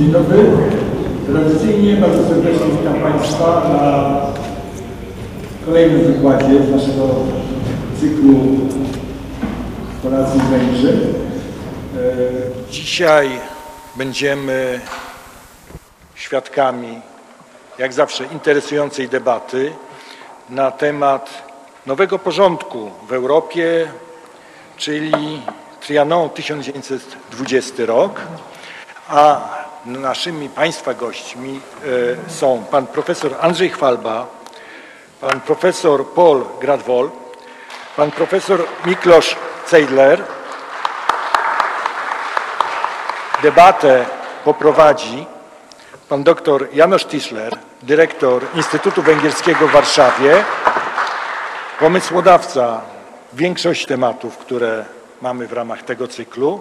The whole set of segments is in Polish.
Dzień dobry. Tradycyjnie bardzo serdecznie witam Państwa na kolejnym wykładzie z naszego cyklu Horacji Węgrzy. E, Dzisiaj będziemy świadkami, jak zawsze, interesującej debaty na temat nowego porządku w Europie, czyli Trianon 1920 rok, a naszymi Państwa gośćmi e, są pan profesor Andrzej Chwalba, pan profesor Paul Gradwol, pan profesor Miklos Ceidler. Debatę poprowadzi pan doktor Janusz Tischler, dyrektor Instytutu Węgierskiego w Warszawie, pomysłodawca większości tematów, które mamy w ramach tego cyklu.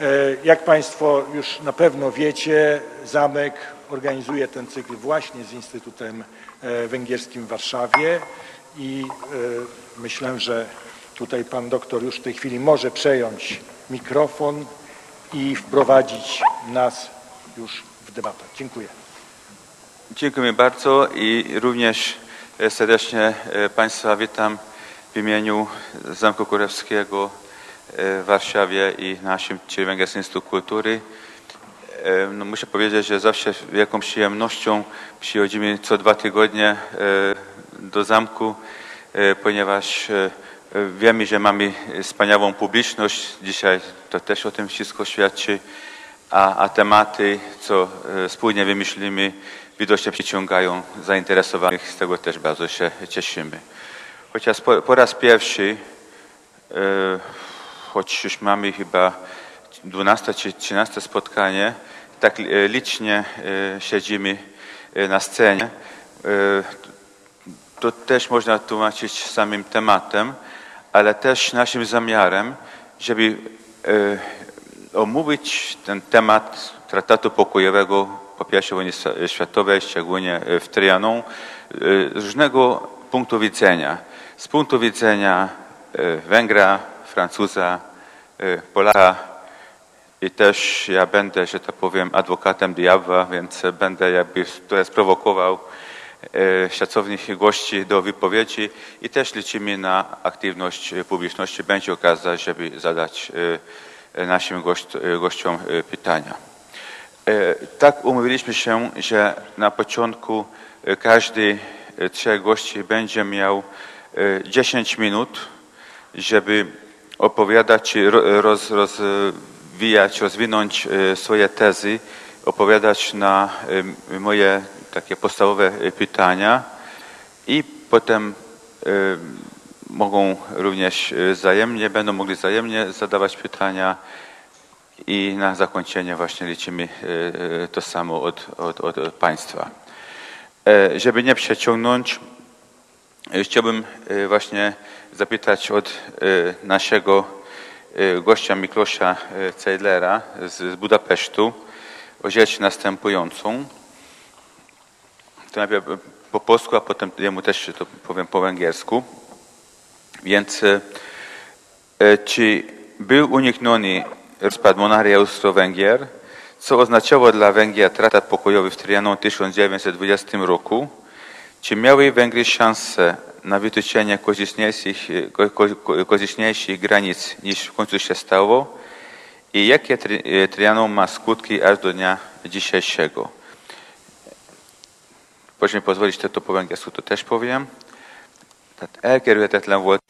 E, Jak Państwo już na pewno wiecie, Zamek organizuje ten cykl właśnie z Instytutem e, Węgierskim w Warszawie i e, myślę, że tutaj Pan doktor już w tej chwili może przejąć mikrofon i wprowadzić nas już w debatę. Dziękuję. Dziękuję bardzo i również serdecznie Państwa witam w imieniu Zamku Królewskiego e, w Warszawie i naszym Węgierskim Instytutu Kultury. E, No muszę powiedzieć, że zawsze wielką przyjemnością przychodzimy co dwa tygodnie e, do zamku, e, ponieważ e, wiemy, że mamy wspaniałą publiczność. Dzisiaj to też o tym wszystko świadczy, a, a tematy, co e, wspólnie wymyślimy, widocznie przyciągają zainteresowanych. Z tego też bardzo się cieszymy. Chociaż po, po raz pierwszy, e, choć już mamy chyba 12 czy 13 spotkanie, tak e, licznie e, siedzimy e, na scenie. To też można tłumaczyć samym tematem, ale też naszym zamiarem, żeby omówić ten temat traktatu pokojowego po I wojnie światowej, szczególnie w Trianon, z różnego punktu widzenia. Z punktu widzenia Węgra, Francuza, e, Polaka, i też ja będę, że tak powiem, adwokatem diabła, więc będę jakby tutaj sprowokował e, szacownych gości do wypowiedzi i też liczymy na aktywność publiczności. Będzie okazja, żeby zadać e, naszym gościom pytania. Tak umówiliśmy się, że na początku każdy trzech gości będzie miał e, 10 minut, żeby opowiadać, roz, rozwijać, rozwinąć e, swoje tezy, opowiadać na e, moje takie podstawowe e, pytania i potem mogą również wzajemnie, będą mogli wzajemnie zadawać pytania i na zakończenie właśnie liczymy to samo od, od, od Państwa. Żeby nie przeciągnąć, chciałbym e, właśnie zapytać od e, naszego e, gościa Miklosia e, Ceidlera z Budapesztu o rzecz następującą. To najpierw po polsku, a potem jemu też to powiem po węgiersku. Więc e, e, czy był unikniony rozpad monarchii Austro-Węgier, co oznaczało dla Węgier traktat pokojowy w Trianon w 1920 roku? Czy miały Węgry szansę na wytyczenie korzystniejszych, ko- ko- korzystniejszych granic niż w końcu się stało? I jakie tri- Trianon ma skutki aż do dnia dzisiejszego? Proszę mi pozwolić, to, to po węgiersku to też powiem. Tehát elkerülhetetlen volt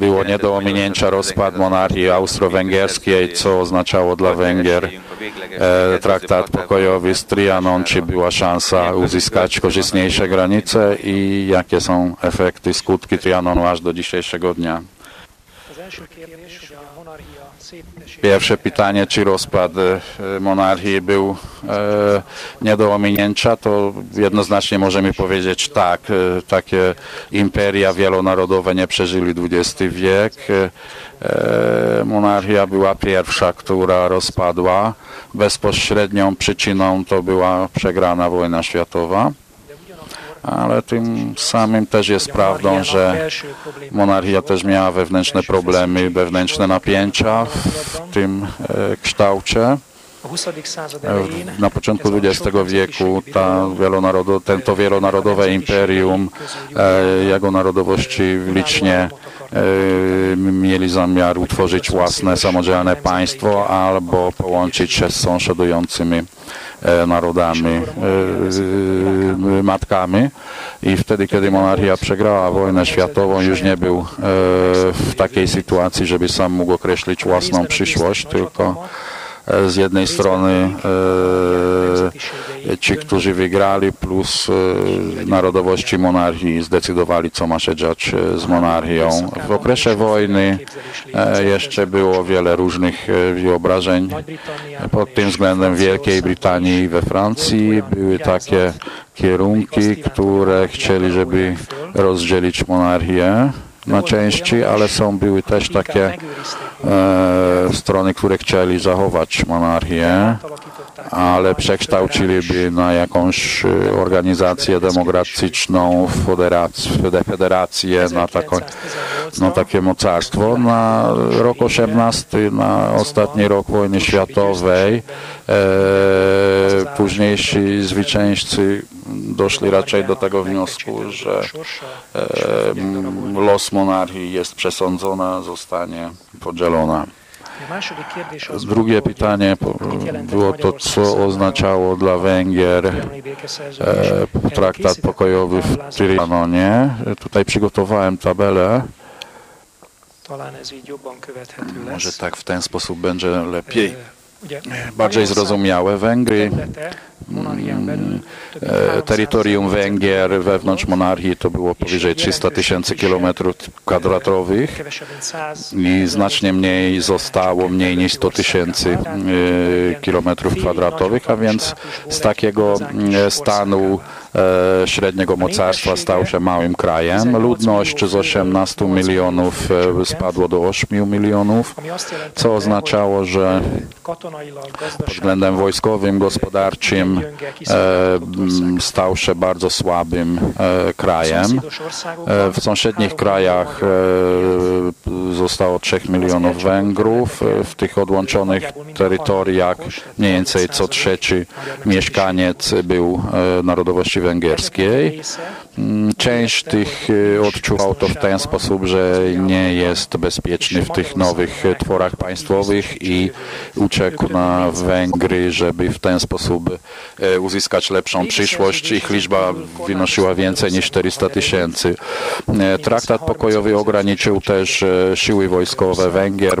Było nie do ominięcia rozpad monarchii austro-węgierskiej, co oznaczało dla Węgier e, traktat pokojowy z Trianon, czy była szansa uzyskać korzystniejsze granice i jakie są efekty, skutki Trianonu aż do dzisiejszego dnia. Az első kérdés, hogy a monarchia szétesése Pierwsze pytanie, czy rozpad e, monarchii był e, nie do ominięcia, to jednoznacznie możemy powiedzieć tak. E, takie imperia wielonarodowe nie przeżyli XX wiek. Monarchia była pierwsza, która rozpadła. Bezpośrednią przyczyną to była przegrana wojna światowa. Ale tym samym też jest prawdą, że monarchia też miała wewnętrzne problemy, wewnętrzne napięcia w tym e, kształcie. A 20. század elején Na początku XX wieku ta wielonarodo, ten, to wielonarodowe imperium, e, jego narodowości licznie e, mieli zamiar utworzyć własne samodzielne państwo albo połączyć się z sąsiadującymi e, narodami, e, e, matkami. I wtedy, kiedy monarchia przegrała wojnę światową, już nie był e, w takiej sytuacji, żeby sam mógł określić własną przyszłość, tylko e, z jednej strony e, ci, którzy wygrali, plus e, narodowości monarchii zdecydowali, co ma się dziać e, z monarchią. W okresie wojny e, jeszcze było wiele różnych e, wyobrażeń. Pod tym względem w Wielkiej Brytanii i we Francji były takie kierunki, które chcieli, żeby rozdzielić monarchię na części, ale są były też takie e, strony, które chcieli zachować monarchię, ale przekształciliby na jakąś e, organizację demokratyczną, federac- fede- federację, na taką no, takie mocarstwo. Na rok 18, na ostatni rok wojny światowej, późniejsi zwycięzcy doszli raczej do tego wniosku, że e, m, los monarchii jest przesądzona, zostanie podzielona. Drugie pytanie było to, co oznaczało dla Węgier e, traktat pokojowy w Trianonie. Tutaj przygotowałem tabelę. Może tak w ten sposób będzie lepiej, bardziej Zrozumiałe. Węgry, mint e, 300 terytorium Węgier wewnątrz monarchii to było powyżej 300 tysięcy kilometrów kwadratowych kevesebb mint 100 i znacznie mniej zostało, mniej niż 100 tysięcy e, kilometrów kwadratowych, a więc z takiego e, stanu średniego mocarstwa stał się małym krajem. Ludność z 18 milionów e, spadło do 8 milionów, co oznaczało, że pod względem wojskowym, gospodarczym e, stał się bardzo słabym e, krajem. E, W sąsiednich krajach e, zostało 3 milionów Węgrów. E, W tych odłączonych terytoriach mniej więcej co trzeci mieszkaniec był e, węgierskiej. Mm, Część tych e, odczuwał to w ten sposób, że nie jest bezpieczny w tych nowych tworach państwowych i uciekł na Węgry, żeby w ten sposób e, uzyskać lepszą przyszłość. Ich liczba wynosiła więcej niż 400 tysięcy. E, Traktat pokojowy ograniczył też siły wojskowe Węgier.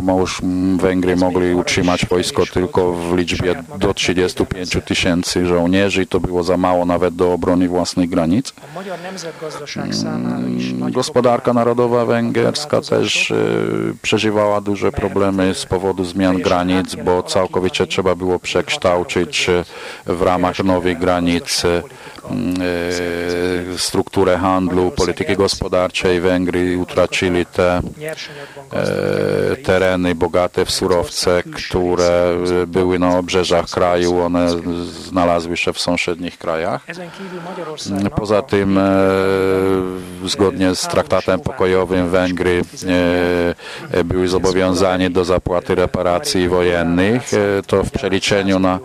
Węgry mogli utrzymać wojsko tylko w liczbie do 35 tysięcy żołnierzy. To było za mało nawet do obrony własnych granic. nagy Gospodarka narodowa węgierska też e, przeżywała duże problemy z powodu zmian granic, bo całkowicie trzeba było przekształcić e, w ramach nowych granic e, strukturę handlu, polityki gospodarczej. Węgry utracili te e, tereny bogate w surowce, które e, były na obrzeżach kraju, one znalazły się w sąsiednich krajach. Poza tym, e, zgodnie z traktatem pokojowym, Węgry e, e, były zobowiązane do zapłaty reparacji wojennych. E, To w przeliczeniu na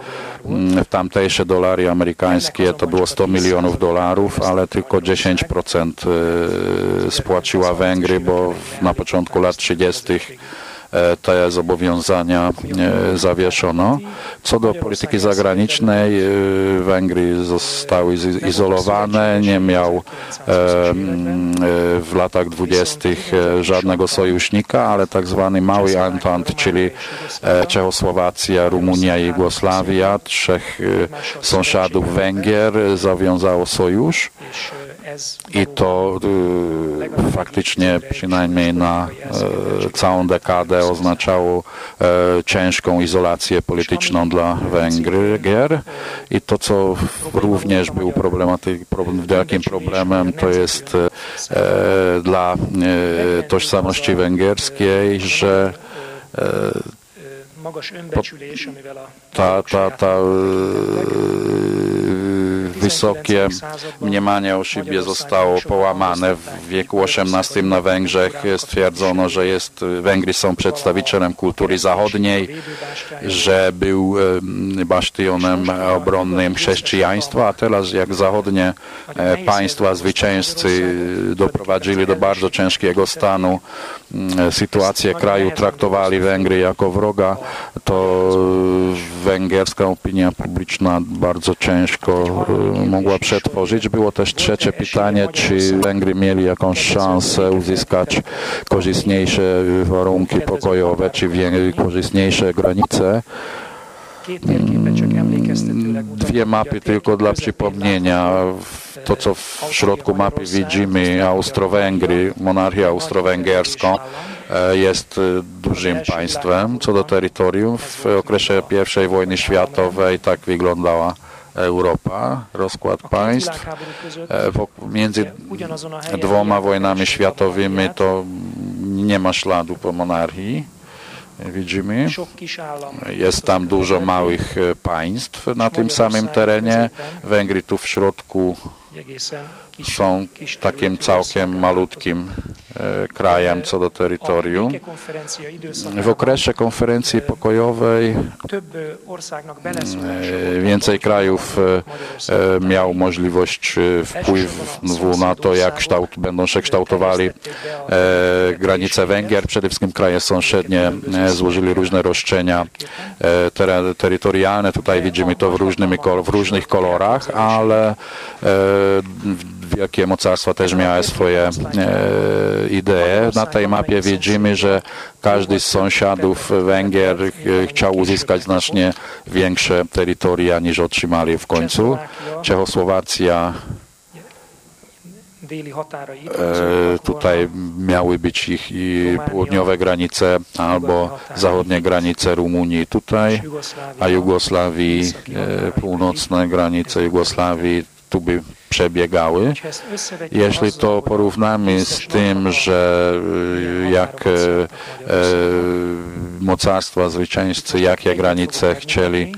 w tamtejsze dolary amerykańskie to było 100 milionów dolarów, ale tylko 10% e, spłaciła Węgry, bo na początku lat 30 e, te zobowiązania e, zawieszono. Co do polityki zagranicznej, e, Węgry zostały izolowane, nie miał e, e, w latach dwudziestych e, żadnego sojusznika, ale tak zwany mały Entente, czyli e, Czechosłowacja, Rumunia i Jugosławia, trzech e, sąsiadów Węgier zawiązało sojusz. I to y, faktycznie przynajmniej na e, całą dekadę oznaczało e, ciężką izolację polityczną dla Węgier. I to, co również był problematy, problem, wielkim problemem, to jest e, dla e, tożsamości węgierskiej, że ta, ta, ta wysokie mniemanie o siebie zostało połamane. W wieku XVIII na Węgrzech stwierdzono, że jest, Węgry są przedstawicielem kultury zachodniej, że był em, bastionem obronnym chrześcijaństwa, a teraz jak zachodnie e, państwa zwycięzcy doprowadzili do bardzo ciężkiego stanu, sytuację kraju traktowali Węgry jako wroga, to węgierska opinia publiczna bardzo ciężko mogła przetworzyć. Było też trzecie pytanie, czy Węgry mieli jakąś szansę uzyskać korzystniejsze warunki pokojowe, czy korzystniejsze granice. Dwie mapy tylko dla przypomnienia. To, co w środku mapy widzimy, Austro-Węgry, monarchię austro-węgierską e, jest e, dużym państwem co do terytorium. W okresie I wojny światowej tak wyglądała Europa, rozkład państw. E, Między dwoma wojnami światowymi to nie ma śladu po monarchii. Widzimy. Jest tam dużo małych e, państw na tym samym terenie. Węgry tu w środku są takim całkiem malutkim e, krajem co do terytorium. W okresie konferencji pokojowej e, więcej krajów e, e, miał możliwość e, wpływu na to, jak kształt, będą się kształtowali e, granice Węgier. Przede wszystkim kraje sąsiednie e, złożyli różne roszczenia e, terytorialne. Tutaj widzimy to w, różnymi, w różnych kolorach, ale e, wielkie mocarstwa też miały swoje e, idee. Na tej mapie widzimy, że każdy z sąsiadów Węgier e, chciał uzyskać znacznie większe terytoria niż otrzymali w końcu. Czechosłowacja e, tutaj miały być ich i południowe granice albo zachodnie granice Rumunii tutaj, a Jugosławii, północne granice Jugosławii tu by przebiegały. Jeśli to porównamy z tym, że y, jak e, mocarstwa zwycięzcy, jakie granice chcieli,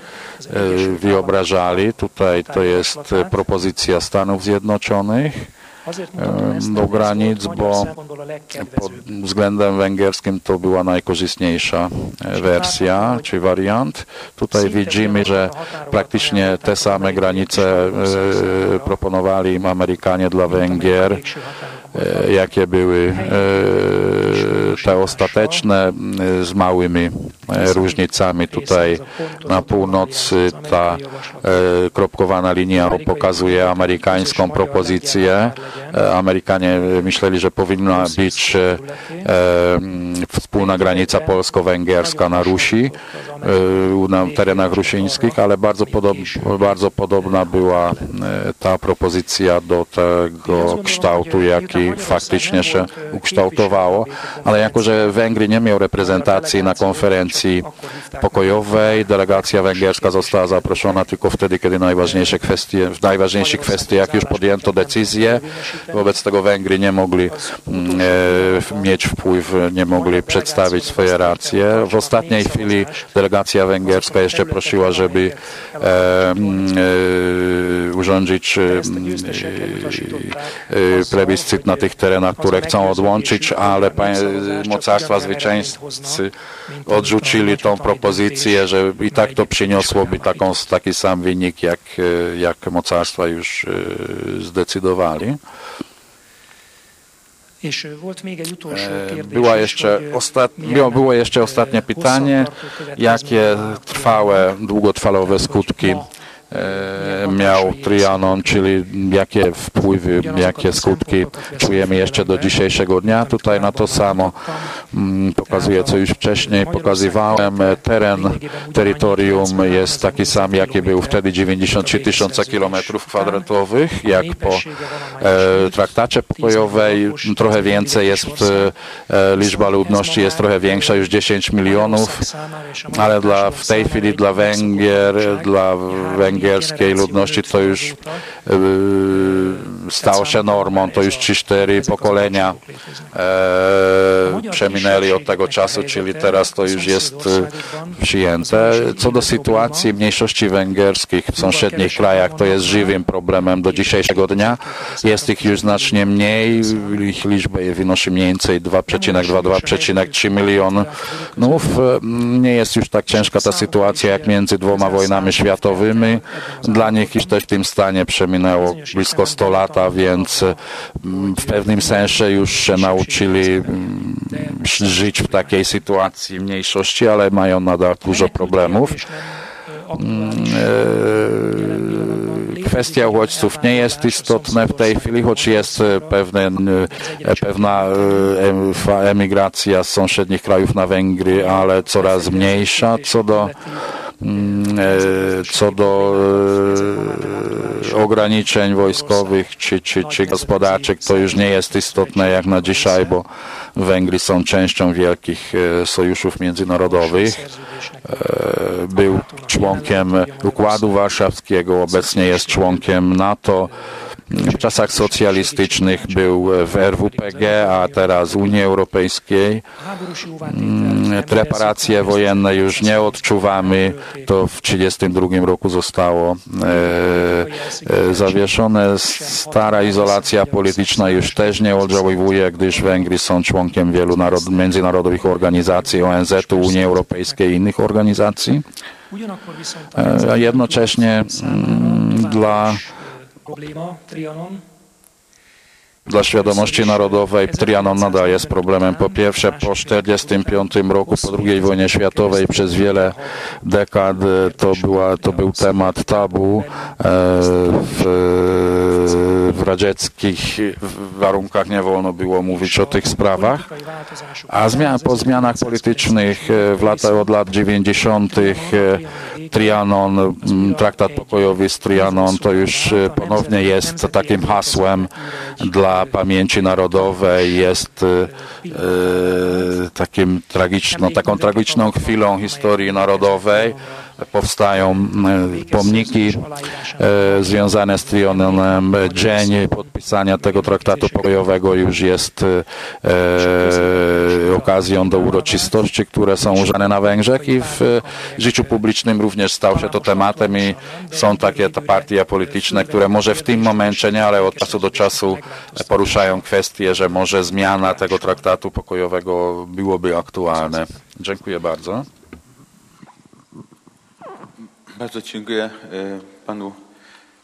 e, wyobrażali, tutaj to jest propozycja Stanów Zjednoczonych do granic, bo pod względem węgierskim to była najkorzystniejsza e, wersja czy wariant. Tutaj widzimy, że praktycznie te same granice e, proponowali Amerykanie dla Węgier, jakie były e, te ostateczne e, z małymi e, różnicami. Tutaj na północy ta e, kropkowana linia pokazuje amerykańską propozycję. E, Amerykanie myśleli, że powinna być e, e, wspólna granica polsko-węgierska na Rusi, e, na terenach rusińskich, ale bardzo, podob, bardzo podobna była e, ta propozycja do tego kształtu, jaki faktycznie się ukształtowało. Ale jako, że Węgry nie miał reprezentacji na konferencji pokojowej, delegacja węgierska została zaproszona tylko wtedy, kiedy najważniejsze kwestie, w najważniejszych kwestiach już podjęto decyzję. Wobec tego Węgry nie mogli mm, e, mieć wpływ, nie mogli przedstawić swoje racje. W ostatniej chwili delegacja węgierska jeszcze prosiła, żeby e, mm, e, urządzić e, e, plebiscyt na tych terenach, które chcą odłączyć, ale mocarstwa zwycięzcy odrzucili tą propozycję, że i tak to przyniosłoby taką, taki sam wynik, jak, jak mocarstwa już e, zdecydowali. E, Była jeszcze ostat... było, jeszcze ostatnie pytanie, jakie trwałe, długotrwałe skutki miał Trianon, czyli jakie wpływy, jakie skutki czujemy jeszcze do dzisiejszego dnia. Tutaj na to samo mm, pokazuję, co już wcześniej pokazywałem. Teren terytorium jest taki sam, jaki był wtedy 93 tysiące kilometrów kwadratowych, jak po e, traktacie pokojowej. Trochę więcej jest, e, liczba ludności jest trochę większa, już 10 milionów, ale dla, w tej chwili dla Węgier, dla węgierskiej ludności to już e, stało się normą, to już 3-4 pokolenia e, przeminęli od tego czasu, czyli teraz to już jest e, przyjęte. Co do sytuacji mniejszości węgierskich w sąsiednich krajach, to jest żywym problemem do dzisiejszego dnia. Jest ich już znacznie mniej, ich liczba wynosi mniej więcej 2,2-2,3 milionów. Nie jest już tak ciężka ta sytuacja jak między dwoma wojnami światowymi. Dla nich też w tym stanie przeminęło blisko 100 lat, więc mm, w pewnym sensie już się nauczyli mm, żyć w takiej sytuacji mniejszości, ale mają nadal dużo problemów. E, Kwestia uchodźców nie jest istotna w tej chwili, choć jest e, pewne, e, pewna emigracja z sąsiednich krajów na Węgry, ale coraz mniejsza. Co do mm, co do e, ograniczeń wojskowych czy, czy, czy gospodarczych, to już nie jest istotne jak na dzisiaj, bo Węgry są częścią wielkich e, sojuszów międzynarodowych. E, Był członkiem Układu Warszawskiego, obecnie jest członkiem NATO. W czasach socjalistycznych był w RWPG, a teraz Unii Europejskiej. Mm, Reparacje wojenne już nie odczuwamy. To w 1932 roku zostało e, e, zawieszone. Stara izolacja polityczna już też nie oddziałuje, gdyż Węgry są członkiem wielu narod, międzynarodowych organizacji, ONZ-u, Unii Europejskiej i innych organizacji. E, jednocześnie mm, dla. Dla świadomości narodowej Trianon nadal jest problemem. Po pierwsze, po 1945 roku, po II wojnie światowej, przez wiele dekad e, to, była, to był temat tabu e, w, w radzieckich warunkach nie wolno było mówić o tych sprawach. A zmian, po zmianach politycznych e, w latach od lat 90. Trianon, m, traktat pokojowy z Trianon to już e, ponownie jest takim hasłem dla pamięci narodowej, jest e, e, takim tragiczną, taką tragiczną chwilą historii narodowej. Powstają e, pomniki e, związane z Trianonem. Dzień podpisania tego traktatu pokojowego już jest e, okazją do uroczystości, które są używane na Węgrzech i w życiu publicznym również stał się to tematem i są takie partie polityczne, które może w tym momencie nie, ale od czasu do czasu poruszają kwestię, że może zmiana tego traktatu pokojowego byłoby aktualne. Dziękuję bardzo. Bardzo dziękuję e, panu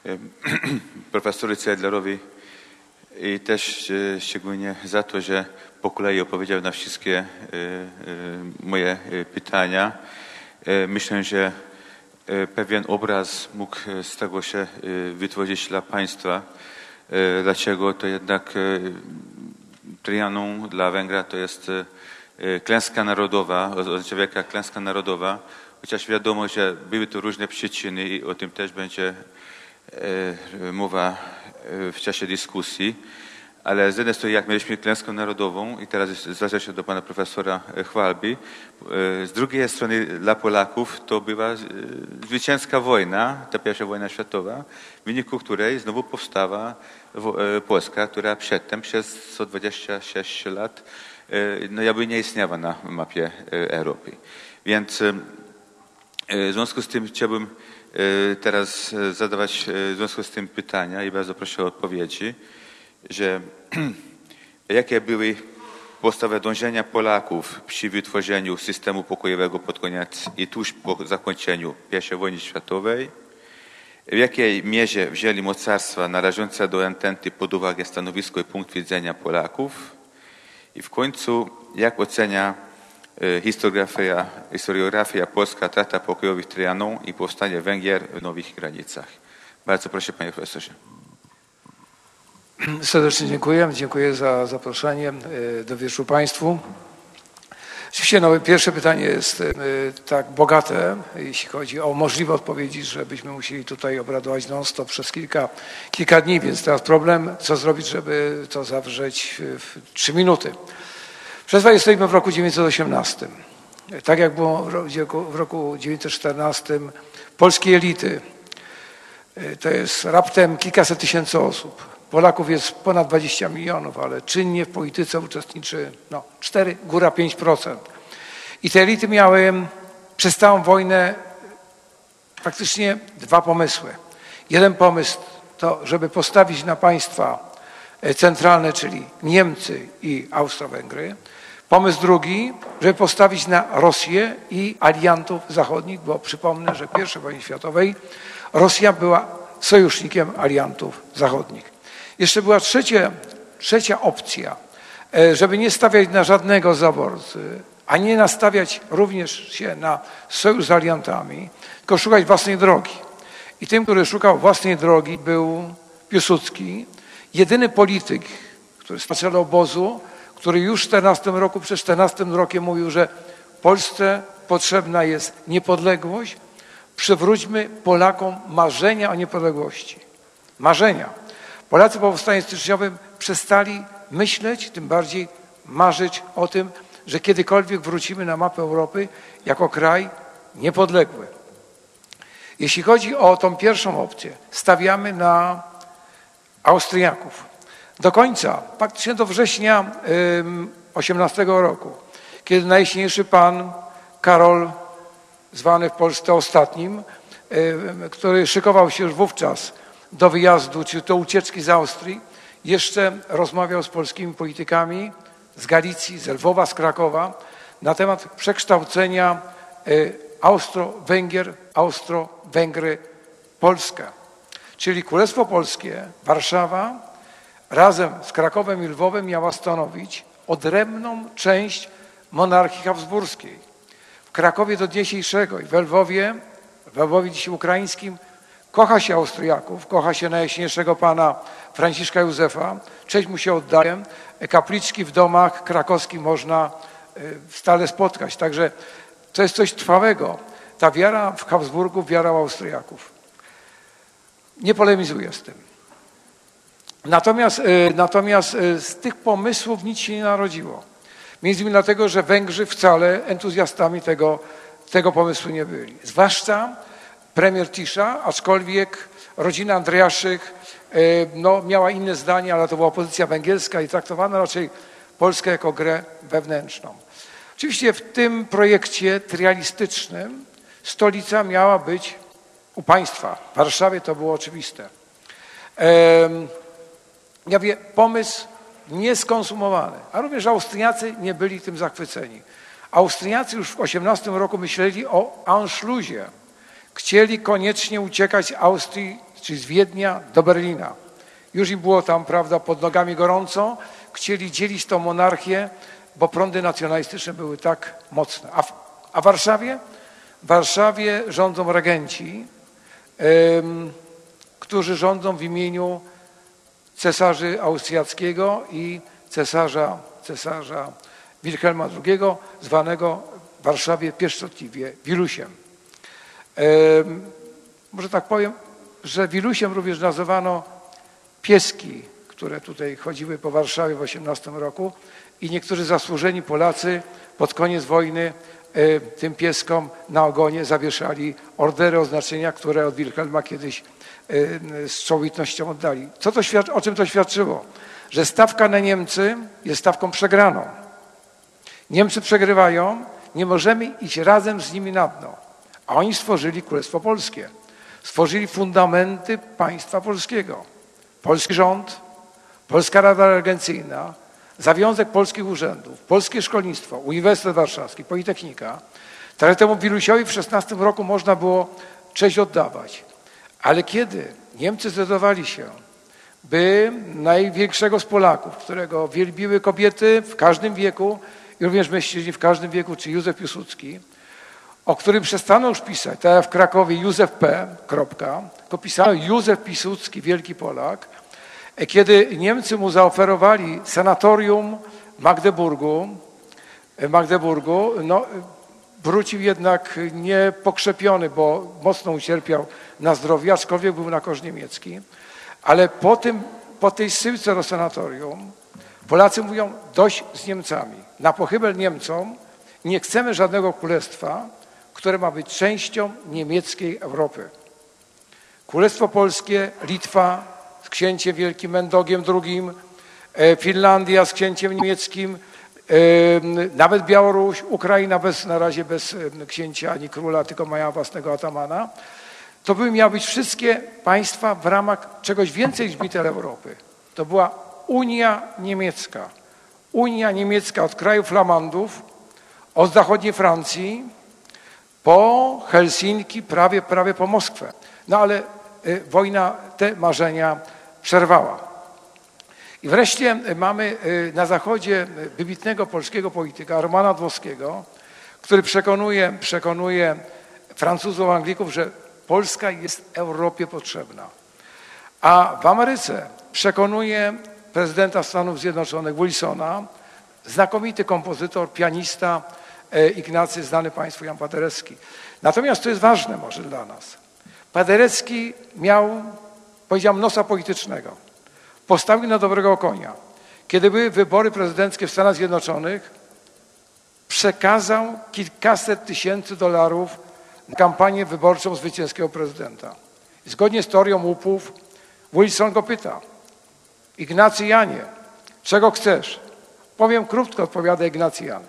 e, profesorowi Cedlerowi i też e, szczególnie za to, że po kolei opowiedział na wszystkie moje pytania. Myślę, że pewien obraz mógł z tego się wytworzyć dla państwa, dlaczego to jednak Trianon dla Węgra to jest klęska narodowa, od człowieka klęska narodowa, chociaż wiadomo, że były tu różne przyczyny i o tym też będzie e, mowa e, w czasie dyskusji. Ale z jednej strony, jak mieliśmy klęskę narodową, i teraz zwracam się do pana profesora e, Chwalbi, z drugiej strony dla Polaków to była zwycięska wojna, ta pierwsza wojna światowa, w wyniku której znowu powstała Polska, która przedtem przez 126 lat no jakby nie istniała na mapie Europy. Więc W związku z tym chciałbym e, teraz e, zadawać e, w związku z tym pytania i bardzo proszę o odpowiedzi, że jakie były podstawowe dążenia Polaków przy wytworzeniu systemu pokojowego pod koniec i tuż po zakończeniu I wojny światowej, w jakiej mierze wzięli mocarstwa narażące do ententy pod uwagę stanowisko i punkt widzenia Polaków? I w końcu jak ocenia e, historiografia, historiografia polska trata pokojowych Trianon i powstanie Węgier w nowych granicach. Bardzo proszę panie profesorze. Serdecznie dziękuję. Dziękuję za zaproszenie e, do wierszu Państwu. Oczywiście no, pierwsze pytanie jest e, tak bogate, jeśli chodzi o możliwe odpowiedzi, żebyśmy musieli tutaj obradować non-stop przez kilka, kilka dni, więc teraz problem, co zrobić, żeby to zawrzeć w trzy minuty. Przez jesteśmy w roku 1918. Tak jak było w roku- w roku 1914, polskie elity, y, to jest raptem kilkaset tysięcy osób, Polaków jest ponad 20 milionów, ale czynnie w polityce uczestniczy no, 4, góra 5%. I te elity miały przez całą wojnę faktycznie dwa pomysły. Jeden pomysł to, żeby postawić na państwa e, centralne, czyli Niemcy i Austro-Węgry. Pomysł drugi, żeby postawić na Rosję i aliantów zachodnich, bo przypomnę, że w I wojnie światowej Rosja była sojusznikiem aliantów zachodnich. Jeszcze była trzecia, trzecia opcja, e, żeby nie stawiać na żadnego zaborcy, a nie nastawiać również się na sojusz z aliantami, tylko szukać własnej drogi. I tym, który szukał własnej drogi był Piłsudski, jedyny polityk, który czele obozu, który już w 14 roku, przed 14 rokiem mówił, że Polsce potrzebna jest niepodległość, przywróćmy Polakom marzenia o niepodległości. Marzenia. Polacy po powstaniu styczniowym przestali myśleć, tym bardziej marzyć o tym, że kiedykolwiek wrócimy na mapę Europy jako kraj niepodległy. Jeśli chodzi o tą pierwszą opcję, stawiamy na Austriaków. Do końca, praktycznie do września 18 roku, kiedy najjaśniejszy pan Karol, zwany w Polsce ostatnim, który szykował się już wówczas do wyjazdu, czy do ucieczki z Austrii, jeszcze rozmawiał z polskimi politykami z Galicji, z Lwowa, z Krakowa na temat przekształcenia y, Austro-Węgier, Austro-Węgry, Polska. Czyli Królestwo Polskie, Warszawa razem z Krakowem i Lwowem miała stanowić odrębną część monarchii habsburskiej. W Krakowie do dzisiejszego i w Lwowie, w Lwowie dzisiaj ukraińskim, kocha się Austriaków, kocha się najjaśniejszego pana Franciszka Józefa. Cześć mu się oddaje. Kapliczki w domach krakowskich można y, stale spotkać. Także to jest coś trwałego. Ta wiara w Habsburgów, wiara w Austriaków. Nie polemizuję z tym. Natomiast, y, natomiast y, z tych pomysłów nic się nie narodziło. Między innymi dlatego, że Węgrzy wcale entuzjastami tego, tego pomysłu nie byli. Zwłaszcza premier Tisza, aczkolwiek rodzina Andreaszych y, no, miała inne zdanie, ale to była opozycja węgierska i traktowano raczej Polskę jako grę wewnętrzną. Oczywiście w tym projekcie trialistycznym stolica miała być u państwa. W Warszawie to było oczywiste. Ja wie, pomysł nieskonsumowany, a również Austriacy nie byli tym zachwyceni. Austriacy już w 18 roku myśleli o Anschlussie. Chcieli koniecznie uciekać z Austrii, czy z Wiednia do Berlina. Już im było tam, prawda, pod nogami gorąco. Chcieli dzielić tą monarchię, bo prądy nacjonalistyczne były tak mocne. A w, a w Warszawie? W Warszawie rządzą regenci, em, którzy rządzą w imieniu cesarzy austriackiego i cesarza, cesarza Wilhelma II, zwanego w Warszawie pieszczotliwie Wilusiem. Em, Może tak powiem, że Wilusiem również nazywano pieski, które tutaj chodziły po Warszawie w 18 roku i niektórzy zasłużeni Polacy pod koniec wojny e, tym pieskom na ogonie zawieszali ordery oznaczenia, które od Wilhelma kiedyś e, z czołowitnością oddali. Co to o czym to świadczyło? Że stawka na Niemcy jest stawką przegraną. Niemcy przegrywają, nie możemy iść razem z nimi na dno. A oni stworzyli Królestwo Polskie. Stworzyli fundamenty państwa polskiego. Polski rząd, Polska Rada Regencyjna, zawiązek polskich urzędów, polskie szkolnictwo, Uniwersytet Warszawski, Politechnika. Tak temu Wilusiowi w 16 roku można było cześć oddawać. Ale kiedy Niemcy zdecydowali się, by największego z Polaków, którego wielbiły kobiety w każdym wieku i również mężczyźni w każdym wieku, czy Józef Piłsudski, o którym przestano już pisać, tak jak w Krakowie Józef P., kropka, tylko pisano Józef Piłsudski, wielki Polak, kiedy Niemcy mu zaoferowali sanatorium w Magdeburgu, Magdeburgu no, wrócił jednak niepokrzepiony, bo mocno ucierpiał na zdrowiu, aczkolwiek był na korz niemiecki. Ale po, tym, po tej syłce do sanatorium Polacy mówią dość z Niemcami. Na pochybel Niemcom nie chcemy żadnego królestwa, które ma być częścią niemieckiej Europy. Królestwo Polskie, Litwa, z księciem wielkim Mendogiem II, e, Finlandia z księciem niemieckim, nawet Białoruś, Ukraina bez, na razie bez księcia ani króla, tylko mają własnego atamana. To by miały być wszystkie państwa w ramach czegoś więcej niż Bitel Europy. To była Unia Niemiecka. Unia Niemiecka od kraju Flamandów, od zachodniej Francji, po Helsinki, prawie, prawie po Moskwę. No ale y, wojna te marzenia przerwała. I wreszcie y, mamy y, na zachodzie y, wybitnego polskiego polityka Romana Dwowskiego, który przekonuje, przekonuje Francuzów, Anglików, że Polska jest Europie potrzebna. A w Ameryce przekonuje prezydenta Stanów Zjednoczonych Wilsona, znakomity kompozytor, pianista e, Ignacy, znany Państwu Jan Paderewski. Natomiast to jest ważne może dla nas. Paderewski miał, powiedziałem, nosa politycznego. Postawił na dobrego konia. Kiedy były wybory prezydenckie w Stanach Zjednoczonych, przekazał kilkaset tysięcy dolarów na kampanię wyborczą zwycięskiego prezydenta. Zgodnie z teorią łupów Wilson go pyta, Ignacy Janie, czego chcesz? Powiem krótko, odpowiada Ignacy Jan.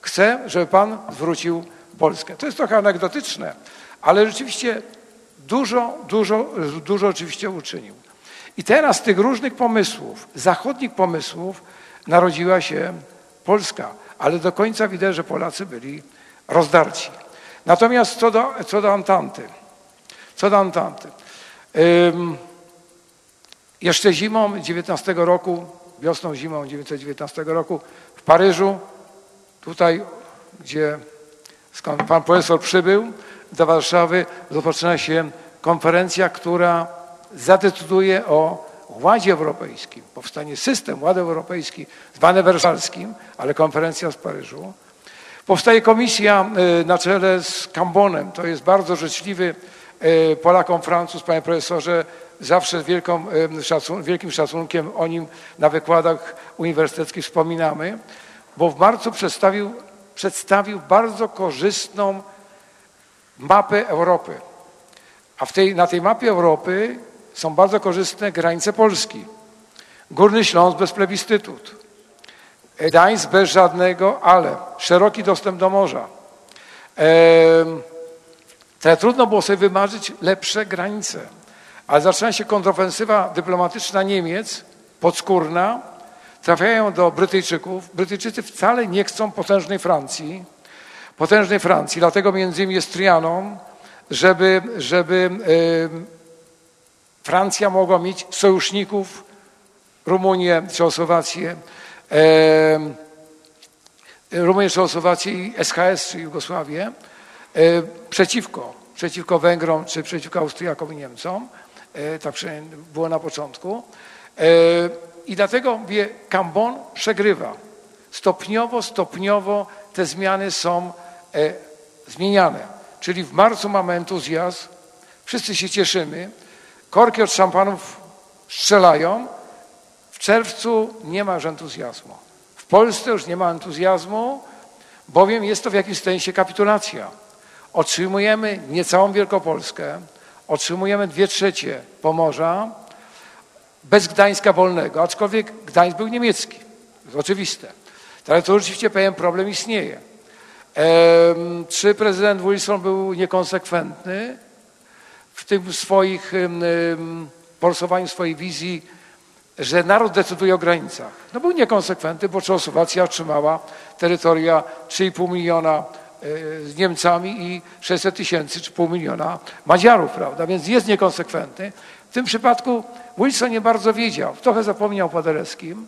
Chcę, żeby pan zwrócił Polskę. To jest trochę anegdotyczne, ale rzeczywiście dużo, dużo, dużo oczywiście uczynił. I teraz z tych różnych pomysłów, zachodnich pomysłów, narodziła się Polska, ale do końca widać, że Polacy byli rozdarci. Natomiast co do, co do Antanty, co do Antanty. Jeszcze zimą 19 roku, wiosną, zimą 1919 roku w Paryżu, tutaj, gdzie skąd pan profesor przybył do Warszawy, rozpoczyna się konferencja, która zadecyduje o Ładzie Europejskim. Powstanie system Ładu Europejski, zwany wersalskim, ale konferencja z Paryżu. Powstaje komisja y, na czele z Cambonem. To jest bardzo życzliwy y, Polakom Francuz, panie profesorze. Zawsze z wielką, y, szacun wielkim szacunkiem o nim na wykładach uniwersyteckich wspominamy, bo w marcu przedstawił, przedstawił bardzo korzystną mapę Europy. A w tej, na tej mapie Europy są bardzo korzystne granice Polski. Górny Śląsk bez plebiscytut. Gdańsk bez żadnego ale. Szeroki dostęp do morza. Trudno było sobie wymarzyć lepsze granice. Ale zaczyna się kontrofensywa dyplomatyczna Niemiec, podskórna, trafiają do Brytyjczyków. Brytyjczycy wcale nie chcą potężnej Francji, potężnej Francji, dlatego między innymi jest Trianon, żeby, żeby Francja mogła mieć sojuszników, Rumunię, Czechosłowację, em, Rumunię, Czechosłowację i SHS, czy Jugosławię, e, przeciwko, przeciwko Węgrom, czy przeciwko Austriakom i Niemcom. E, Tak przynajmniej było na początku. E, I dlatego mówię, Cambon przegrywa. Stopniowo, stopniowo te zmiany są e, zmieniane. Czyli w marcu mamy entuzjazm, wszyscy się cieszymy, korki od szampanów strzelają, w czerwcu nie ma już entuzjazmu. W Polsce już nie ma entuzjazmu, bowiem jest to w jakimś sensie kapitulacja. Otrzymujemy niecałą Wielkopolskę, otrzymujemy dwie trzecie Pomorza bez Gdańska wolnego, aczkolwiek Gdańsk był niemiecki, to jest oczywiste. Ale to rzeczywiście pewien problem istnieje. Czy prezydent Wilson był niekonsekwentny w tym swoich forsowaniu swojej wizji, że naród decyduje o granicach? No był niekonsekwentny, bo Czechosłowacja otrzymała terytoria 3,5 miliona e, z Niemcami i 600 tysięcy czy pół miliona Madziarów, prawda? Więc jest niekonsekwentny. W tym przypadku Wilson nie bardzo wiedział, trochę zapomniał Paderewskim,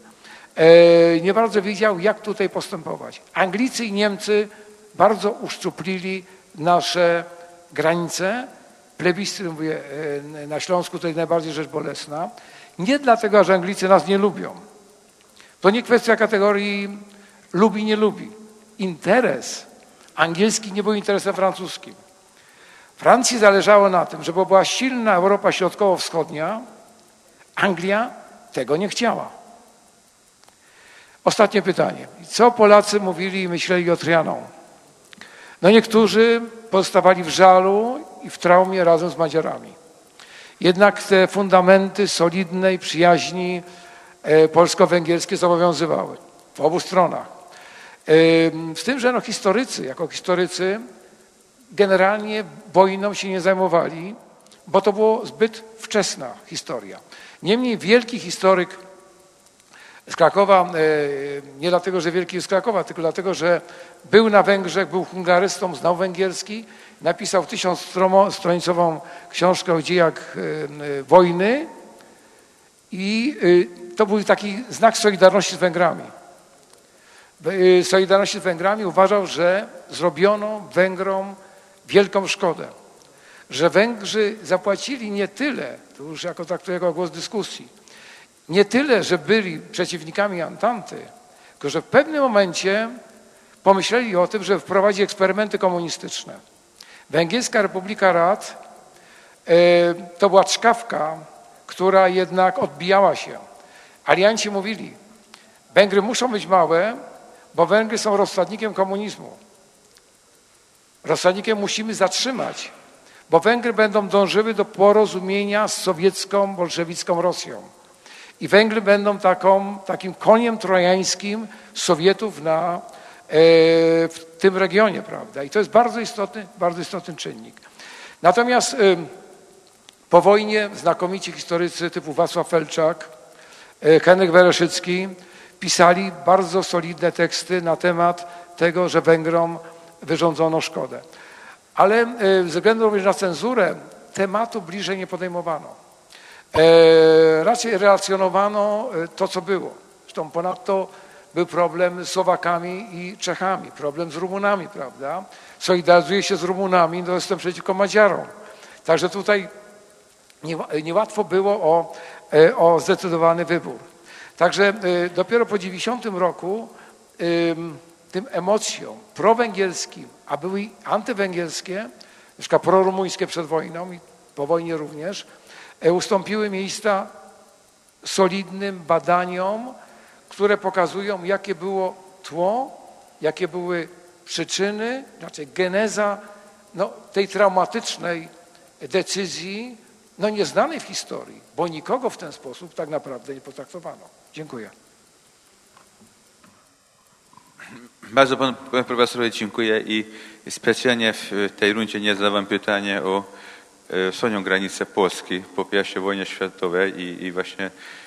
e, nie bardzo wiedział, jak tutaj postępować. Anglicy i Niemcy bardzo uszczuplili nasze granice. Plebiscyt, mówię, e, na Śląsku to jest najbardziej rzecz bolesna. Nie dlatego, że Anglicy nas nie lubią. To nie kwestia kategorii lubi, nie lubi. Interes angielski nie był interesem francuskim. Francji zależało na tym, żeby była silna Europa Środkowo-Wschodnia. Anglia tego nie chciała. Ostatnie pytanie. Co Polacy mówili i myśleli o Trianon? No niektórzy pozostawali w żalu i w traumie razem z Madziarami. jednak te fundamenty solidnej przyjaźni e, polsko-węgierskie zobowiązywały w obu stronach. Ym, Z tym, że no historycy, jako historycy, generalnie wojną się nie zajmowali, bo to było zbyt wczesna historia. Niemniej wielki historyk z Krakowa, e, nie dlatego, że wielki jest z Krakowa, tylko dlatego, że był na Węgrzech, był hungarystą, znał węgierski, napisał tysiącstronicową książkę o dziejach e, wojny i e, to był taki znak solidarności z Węgrami. W- Solidarności z Węgrami uważał, że zrobiono Węgrom wielką szkodę. Że Węgrzy zapłacili nie tyle, to już jako traktuję jako głos dyskusji, nie tyle, że byli przeciwnikami Antanty, tylko że w pewnym momencie pomyśleli o tym, że wprowadzi eksperymenty komunistyczne. Węgierska Republika Rad e, to była czkawka, która jednak odbijała się. Alianci mówili, Węgry muszą być małe, bo Węgry są rozsadnikiem komunizmu. Rozsadnikiem musimy zatrzymać, bo Węgry będą dążyły do porozumienia z sowiecką, bolszewicką Rosją. I Węgry będą taką, takim koniem trojańskim Sowietów na, w tym regionie, prawda? I to jest bardzo istotny, bardzo istotny czynnik. Natomiast po wojnie znakomici historycy typu Wacław Felczak, e, Henryk Wereszycki pisali bardzo solidne teksty na temat tego, że Węgrom wyrządzono szkodę. Ale e, ze względu również na cenzurę tematu bliżej nie podejmowano. E, raczej relacjonowano e, to, co było. Zresztą ponadto był problem z Słowakami i Czechami, problem z Rumunami, prawda? Solidaryzuje się z Rumunami, no jestem przeciwko Madziarom. Także tutaj nie- niełatwo było o, e, o zdecydowany wybór. Także e, dopiero po 90 roku ym, tym emocjom prowęgierskim, a były antywęgierskie, na prorumuńskie przed wojną i po wojnie również, e, ustąpiły miejsca solidnym badaniom, które pokazują, jakie było tło, jakie były przyczyny, znaczy geneza no, tej traumatycznej decyzji, no nieznanej w historii, bo nikogo w ten sposób tak naprawdę nie potraktowano. Dziękuję. Bardzo panu profesorowi dziękuję i specjalnie w tej rundzie nie zadawałem pytania o e, wschodnią granicę Polski po I wojnie światowej i, i właśnie e,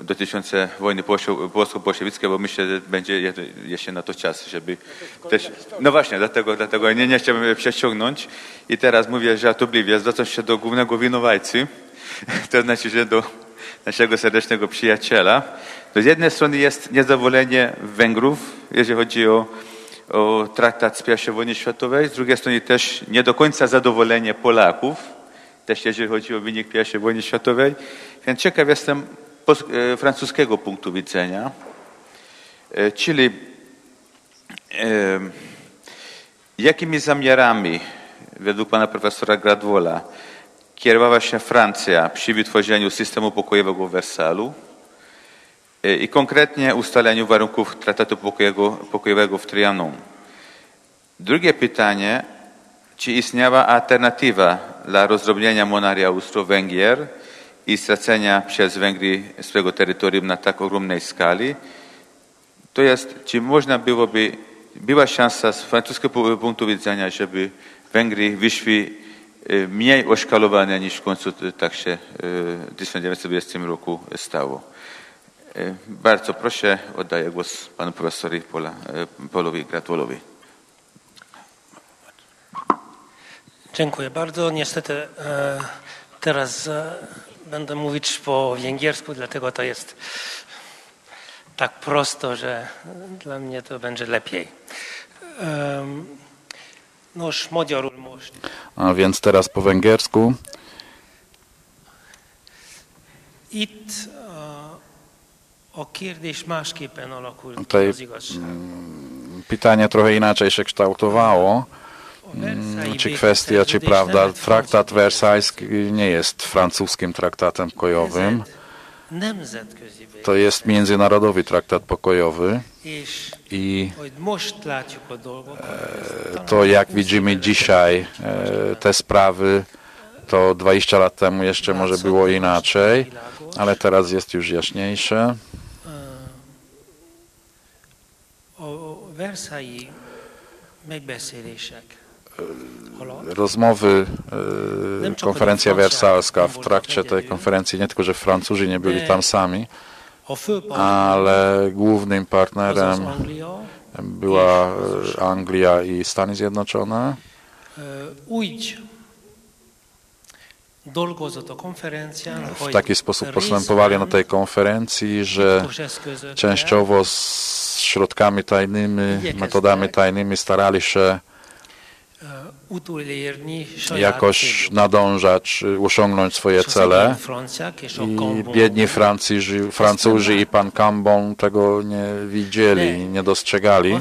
dotyczące wojny polsko- polsko-bolszewickiej, bo myślę, że będzie je- jeszcze na to czas, żeby też... No właśnie, dlatego, dlatego nie, nie chciałbym przeciągnąć i teraz mówię żartobliwie, zwracam się do głównego winowajcy, to znaczy, że do naszego serdecznego przyjaciela. To z jednej strony jest niezadowolenie Węgrów, jeżeli chodzi o, o traktat z I wojny światowej, z drugiej strony też nie do końca zadowolenie Polaków, też jeżeli chodzi o wynik I wojny światowej. Więc ciekaw jestem e, francuskiego punktu widzenia, E, czyli e, jakimi zamiarami według pana profesora Gradwola kierowała się Francja przy wytworzeniu systemu pokojowego w Wersalu i konkretnie ustaleniu warunków traktatu pokojowego, pokojowego w Trianon. Drugie pytanie, czy istniała alternatywa dla rozrobienia monarchii Austro-Węgier i stracenia przez Węgry swojego terytorium na tak ogromnej skali? To jest, czy można byłoby, była szansa z francuskiego pu- punktu widzenia, żeby Węgry wyszli e, mniej oszkalowane niż w końcu tak się e, w 1920 roku stało. E, Bardzo proszę, oddaję głos panu profesorowi Pola, Polowi Gratwolowi. Dziękuję bardzo. Niestety teraz będę mówić po węgiersku, dlatego to jest tak prosto, że dla mnie to będzie lepiej. A więc teraz po węgiersku. Itt a, kérdés másképpen alakult ki Tutaj az igazság. pytanie trochę inaczej się kształtowało. Versailles Czy kwestia, czy prawda, traktat francia wersalski nie jest francuskim traktatem pokojowym. To jest międzynarodowy traktat pokojowy i to jak 20 widzimy dzisiaj e, te sprawy To 20 lat temu jeszcze może było inaczej, ale teraz jest już jaśniejsze. A Versailles megbeszélések alatt Rozmowy, e, konferencja wersalska, w trakcie tej konferencji nie tylko, że Francuzi nie byli tam sami, ale głównym partnerem była e, Anglia i Stany Zjednoczone. konferencián, W taki sposób postępowali na tej konferencji, że częściowo z środkami tajnymi, metodami tajnymi starali się jakoś nadążać, y, osiągnąć swoje cele. I biedni Francuzi, Francuzi i pan Cambon tego nie widzieli, nie. dostrzegali.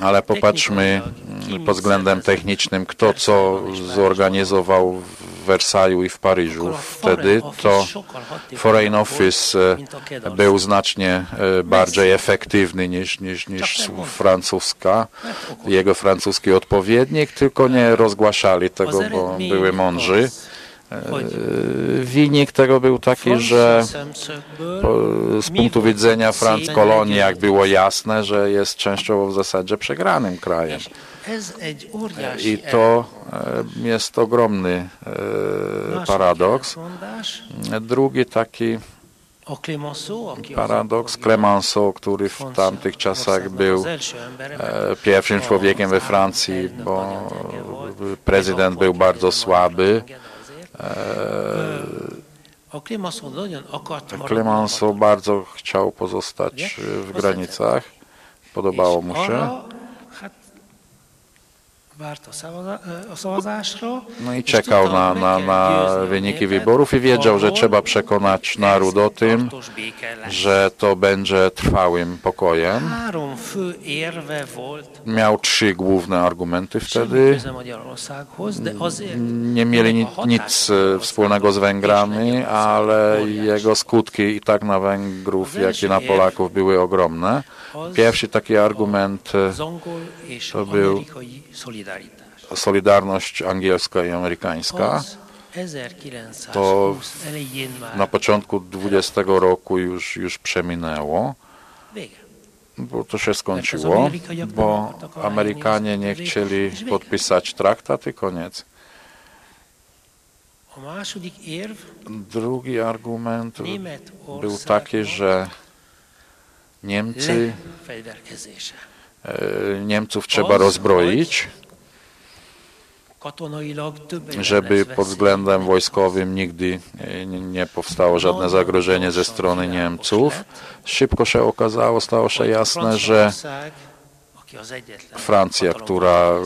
Ale popatrzmy mm, pod względem technicznym, kto co zorganizował w Wersaju i w Paryżu. Wtedy to Foreign Office e, był znacznie e, bardziej efektywny niż, niż, niż francuska, jego francuski odpowiednik, tylko nie rozgłaszali tego, bo były mądrzy. hogy E, Wynik tego był taki, że z punktu widzenia Franc kolonii, jak było jasne, że jest częściowo w zasadzie przegranym krajem. I to e, jest ogromny e, paradoks. Drugi taki paradoks, Clemenceau, który w tamtych czasach był e, pierwszym człowiekiem we Francji, bo prezydent był bardzo słaby. A Clemenceau bardzo chciał pozostać e, w granicach. Podobało mu się. No i czekał na, na, na wyniki wyborów i wiedział, że trzeba przekonać naród o tym, że to będzie trwałym pokojem. Miał trzy główne argumenty wtedy. Nie mieli nic hatása e, wspólnego z Węgrami, ale jego skutki i tak na Węgrów, jak i na Polaków były ogromne. Pierwszy taki argument e, to był- solidarność. Angielska i amerykańska. Az 1920 To Na początku 20 roku już, już przeminęło. Bo to się skończyło, bo Amerykanie nie chcieli podpisać traktat i koniec. Drugi argument był taki, że Niemcy, e, Niemców trzeba rozbroić, żeby pod względem wojskowym nigdy e, nie- nie powstało żadne zagrożenie ze strony Niemców. Szybko się okazało, stało się jasne, że Francja, która e,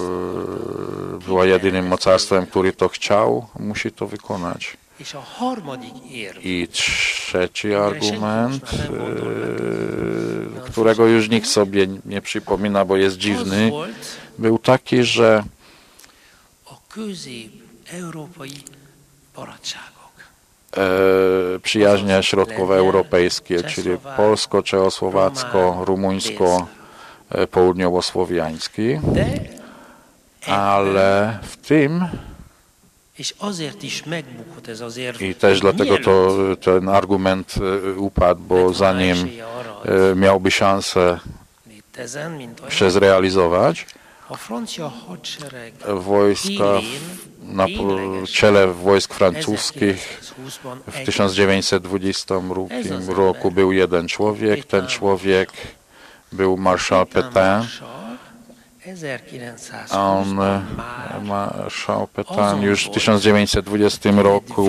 była jedynym mocarstwem, który to chciał, musi to wykonać. I trzeci argument, e, którego już nikt sobie nie przypomina, bo jest dziwny, był taki, że e, przyjaźnie środkowoeuropejskie, czyli polsko, czechosłowacko, rumuńsko, e, południowo-słowiański, ale w tym i też dlatego to ten argument e, upadł, bo zanim e, miałby szansę się zrealizować, wojska na czele wojsk francuskich. 1920-ban w egy 1920 roku był jeden człowiek. Ten człowiek był marszał Pétain. On, 1920-ban már marszał Pétain już w 1920 roku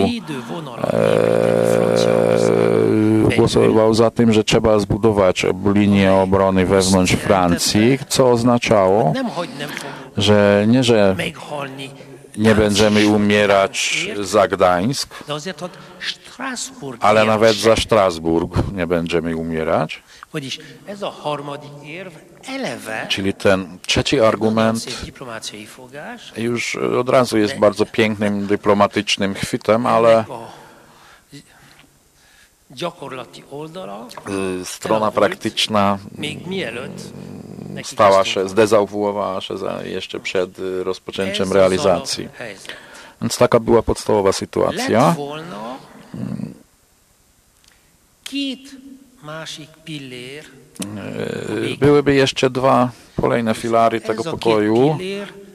e, głosował za tym, że trzeba zbudować linię obrony wewnątrz Francji, co oznaczało, że nie, że nie będziemy umierać za Gdańsk, ale nawet za Strasburg nie będziemy umierać. Czyli ten trzeci argument już od razu jest bardzo pięknym dyplomatycznym chwytem, ale y, strona praktyczna nekik stała się, zdezawuowała się jeszcze przed Ez rozpoczęciem realizacji. Więc taka była podstawowa sytuacja. volna két másik pillér, Byłyby jeszcze dwa kolejne filary tego pokoju.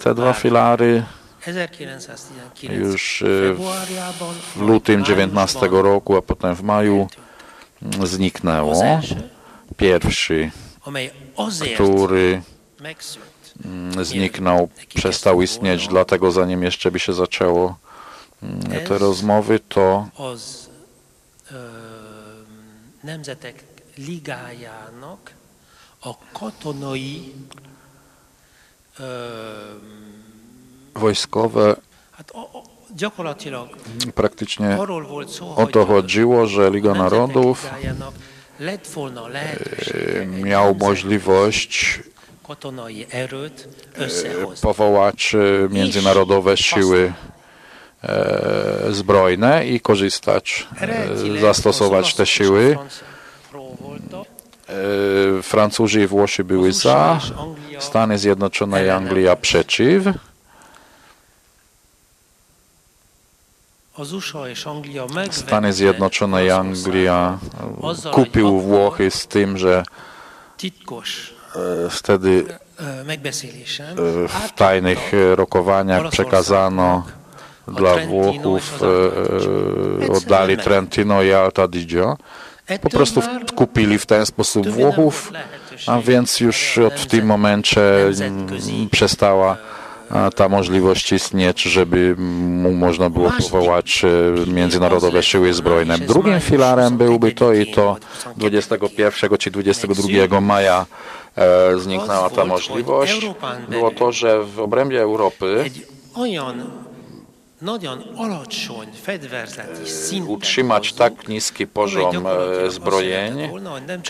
Te dwa már filary 1919 już februárjában, w lutym májusban 19 roku, a potem w maju zniknęło. Pierwszy, który mm, zniknął, przestał istnieć, dlatego zanim jeszcze by się zaczęło mm, te rozmowy, to Ligájának a katonai wojskowe. Praktycznie o to chodziło, że Liga Narodów miał możliwość powołać międzynarodowe siły zbrojne i korzystać, zastosować te siły. E, Francuzi i Włosi USA za, Stany Zjednoczone i. Anglia przeciw. Stany Zjednoczone i Anglia kupił Włochy z tym, że e, wtedy e, w tajnych rokowaniach przekazano dla Włochów, oddali Trentino i Alta Adige. Po prostu kupili w ten sposób Włochów, a więc już od w tym momencie mm, przestała ta możliwość istnieć, żeby mu można było powołać e, międzynarodowe siły zbrojne. Drugim filarem byłby to i to 21 czy 22 maja e, zniknęła ta możliwość. Było to, że w obrębie Europy utrzymać hozzuk, tak niski poziom e, zbrojeń,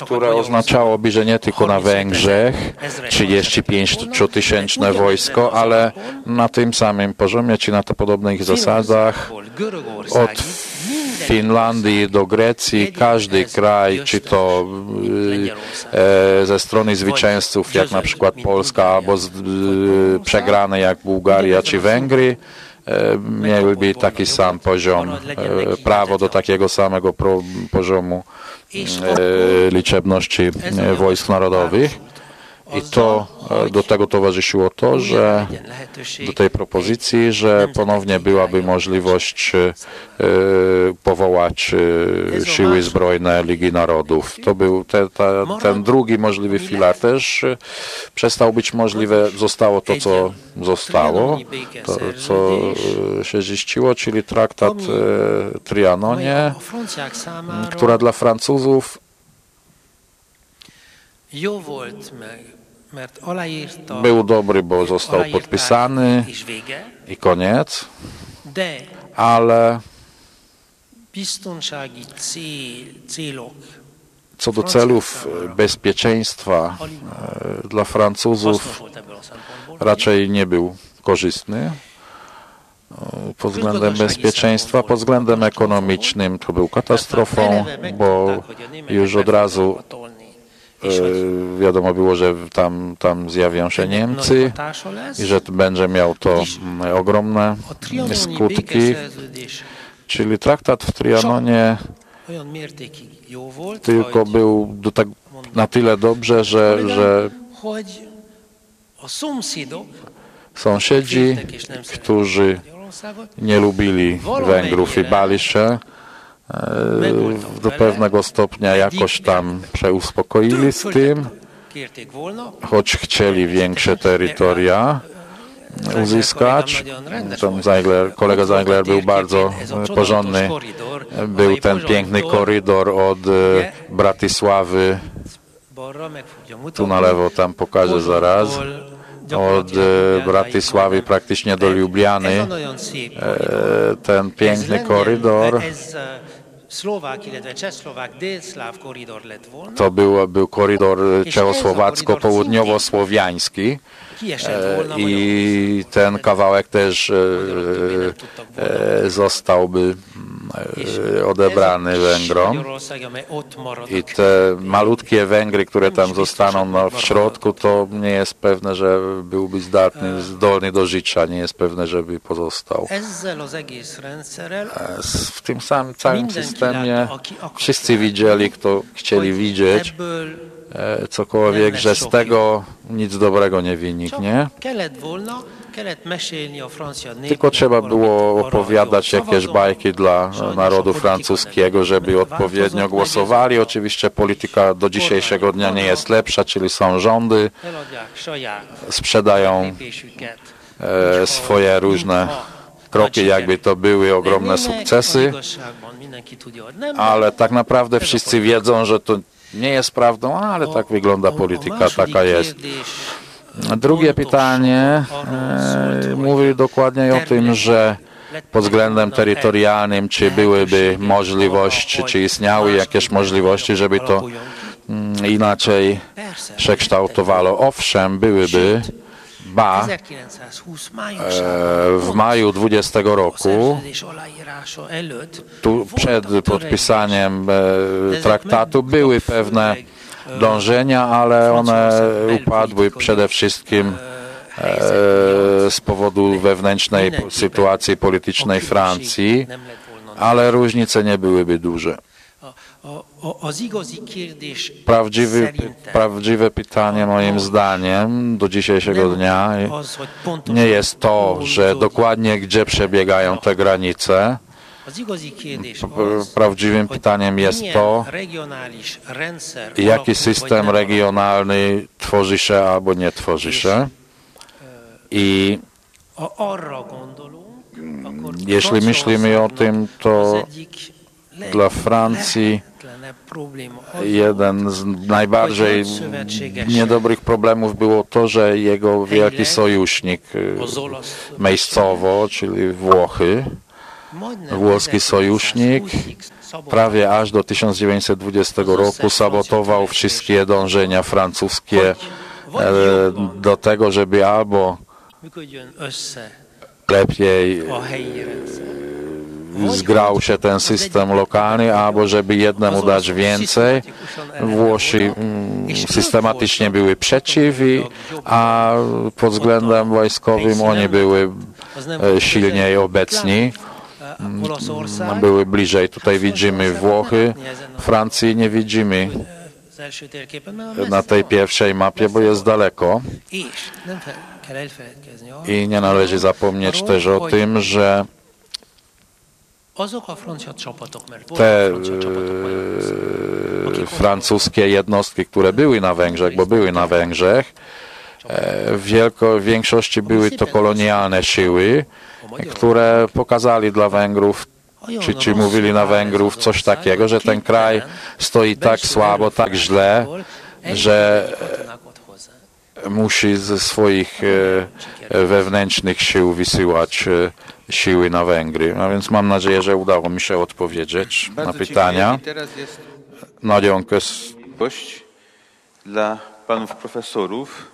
które oznaczałoby, że nie tylko na Węgrzech 35 tysięczne wojsko, ale na tym samym poziomie, czy na to podobnych zasadach od Finlandii do Grecji, każdy kraj, czy to e, ze strony zwycięzców, jak na przykład Polska, albo z, e, przegrane jak Bułgaria czy Węgry, e, mieliby taki sam poziom, e, prawo do takiego samego poziomu e, liczebności e, wojsk narodowych. I to e, do tego towarzyszyło to, że do tej propozycji, że ponownie byłaby możliwość e, powołać e, siły zbrojne Ligi Narodów. To był te, ta, ten drugi możliwy filar też przestał być możliwe. Zostało to, co zostało, to, co się ziściło, czyli traktat Trianonie, która dla Francuzów był dobry, bo został podpisany. i koniec, ale co do celów e, bezpieczeństwa e, dla Francuzów raczej nie był korzystny. E, Pod względem bezpieczeństwa, pod względem ekonomicznym to był katastrofą, bo już od razu wiadomo było, że tam, tam zjawią się Niemcy i że będzie miał to mm, ogromne skutki. Czyli traktat w Trianonie tylko był do tak, na tyle dobrze, że, że sąsiedzi, którzy nie lubili Węgrów i bali się, e, do pewnego stopnia jakoś tam przeuspokoili z tym, choć chcieli większe terytoria uzyskać. Tam Zeigler, kolega Zeigler był bardzo e, porządny. Był ten piękny korydor od e, Bratysławy, tu na lewo, tam pokażę zaraz, od e, Bratysławy praktycznie do Lubliany. E, Ten piękny korydor Koridor to był, był korydor czechosłowacko-południowo-słowiański i ten kawałek też e, e, zostałby e, odebrany Węgrom. I te malutkie Węgry, które tam zostaną no, w środku, to nie jest pewne, że byłby zdatny, zdolny do życia, nie jest pewne, żeby pozostał. W tym samym całym systemie wszyscy widzieli, kto chcieli widzieć. E, cokolwiek, że z tego nic dobrego nie wyniknie. Tylko trzeba było opowiadać jakieś bajki dla narodu francuskiego, żeby odpowiednio głosowali. Oczywiście polityka do dzisiejszego dnia nie jest lepsza, czyli są rządy, sprzedają e, swoje różne kroki, jakby to były ogromne sukcesy, ale tak naprawdę wszyscy wiedzą, że to nie jest prawdą, ale tak wygląda polityka, taka jest. Drugie pytanie e, mówi dokładnie o tym, że pod względem terytorialnym, czy byłyby możliwości, czy istniały jakieś możliwości, żeby to mm, inaczej się kształtowało. Owszem, byłyby, ba, e, w maju 20 roku, tu przed podpisaniem e, traktatu były pewne dążenia, ale one upadły przede wszystkim e, z powodu wewnętrznej sytuacji politycznej Francji, ale różnice nie byłyby duże. Prawdziwy, prawdziwe pytanie moim zdaniem do dzisiejszego dnia. nie jest to, że dokładnie gdzie przebiegają te granice. Prawdziwym pytaniem jest to, jaki system regionalny tworzy się albo nie tworzy się. I jeśli myślimy o tym, to dla Francji jeden z najbardziej niedobrych problemów było to, że jego wielki sojusznik y, miejscowo, czyli Włochy, włoski sojusznik, prawie aż do 1920 roku sabotował wszystkie dążenia francuskie e, do tego, żeby albo lepiej zgrał się ten system lokalny, albo żeby jednemu dać więcej. Włosi mm, systematycznie były przeciw, i- a pod względem wojskowym oni były e, silniej obecni. Były bliżej. Tutaj widzimy Włochy, Francji nie widzimy na tej pierwszej mapie, bo jest daleko. I nie należy zapomnieć też o tym, że te e, francuskie jednostki, które były na Węgrzech, bo były na Węgrzech, e, w większości były to kolonialne siły, które pokazali dla Węgrów, czy, czy mówili na Węgrów coś takiego, że ten kraj stoi tak słabo, tak źle, że musi ze swoich e, wewnętrznych sił wysyłać e, siły na Węgry. No więc mam nadzieję, że udało mi się odpowiedzieć na Bardzo pytania. dziękuję. I teraz jest możliwość dla panów profesorów,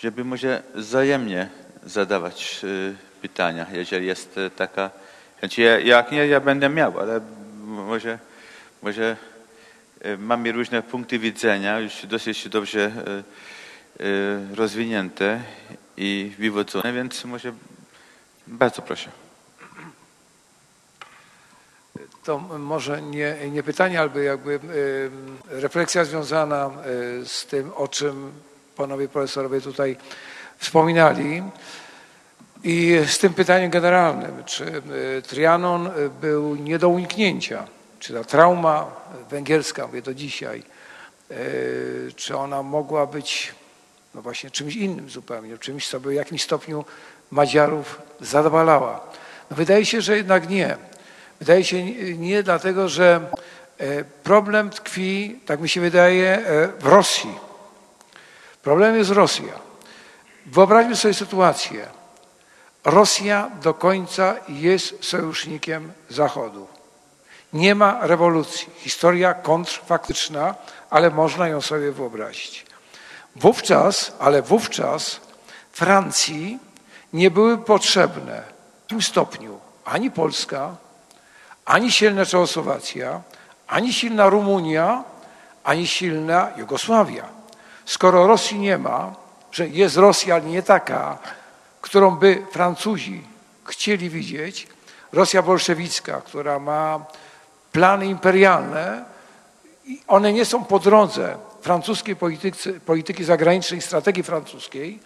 żeby może wzajemnie zadawać y, pytania, jeżeli jest y, taka chęć. Ja, jak nie, ja będę miał, ale może, może y, mamy różne punkty widzenia, już dosyć dobrze rozwinięte i wywodzone, więc może bardzo proszę. To może nie, nie pytanie, albo jakby refleksja związana z tym, o czym panowie profesorowie tutaj wspominali. I z tym pytaniem generalnym, czy Trianon był nie do uniknięcia, czy ta trauma węgierska, mówię do dzisiaj, czy ona mogła być no właśnie czymś innym zupełnie, czymś, co by w jakimś stopniu Madziarów zadowalała. No wydaje się, że jednak nie. Wydaje się nie- dlatego, że e, problem tkwi, tak mi się wydaje, e, w Rosji. Problem jest Rosja. Wyobraźmy sobie sytuację. Rosja do końca jest sojusznikiem Zachodu. Nie ma rewolucji. Historia kontrfaktyczna, ale można ją sobie wyobrazić. Wówczas, ale wówczas Francji nie były potrzebne w takim stopniu ani Polska, ani silna Czechosłowacja, ani silna Rumunia, ani silna Jugosławia. Skoro Rosji nie ma, że jest Rosja, ale nie taka, którą by Francuzi chcieli widzieć, Rosja bolszewicka, która ma plany imperialne, one nie są po drodze francuskiej polityki, polityki zagranicznej, strategii francuskiej.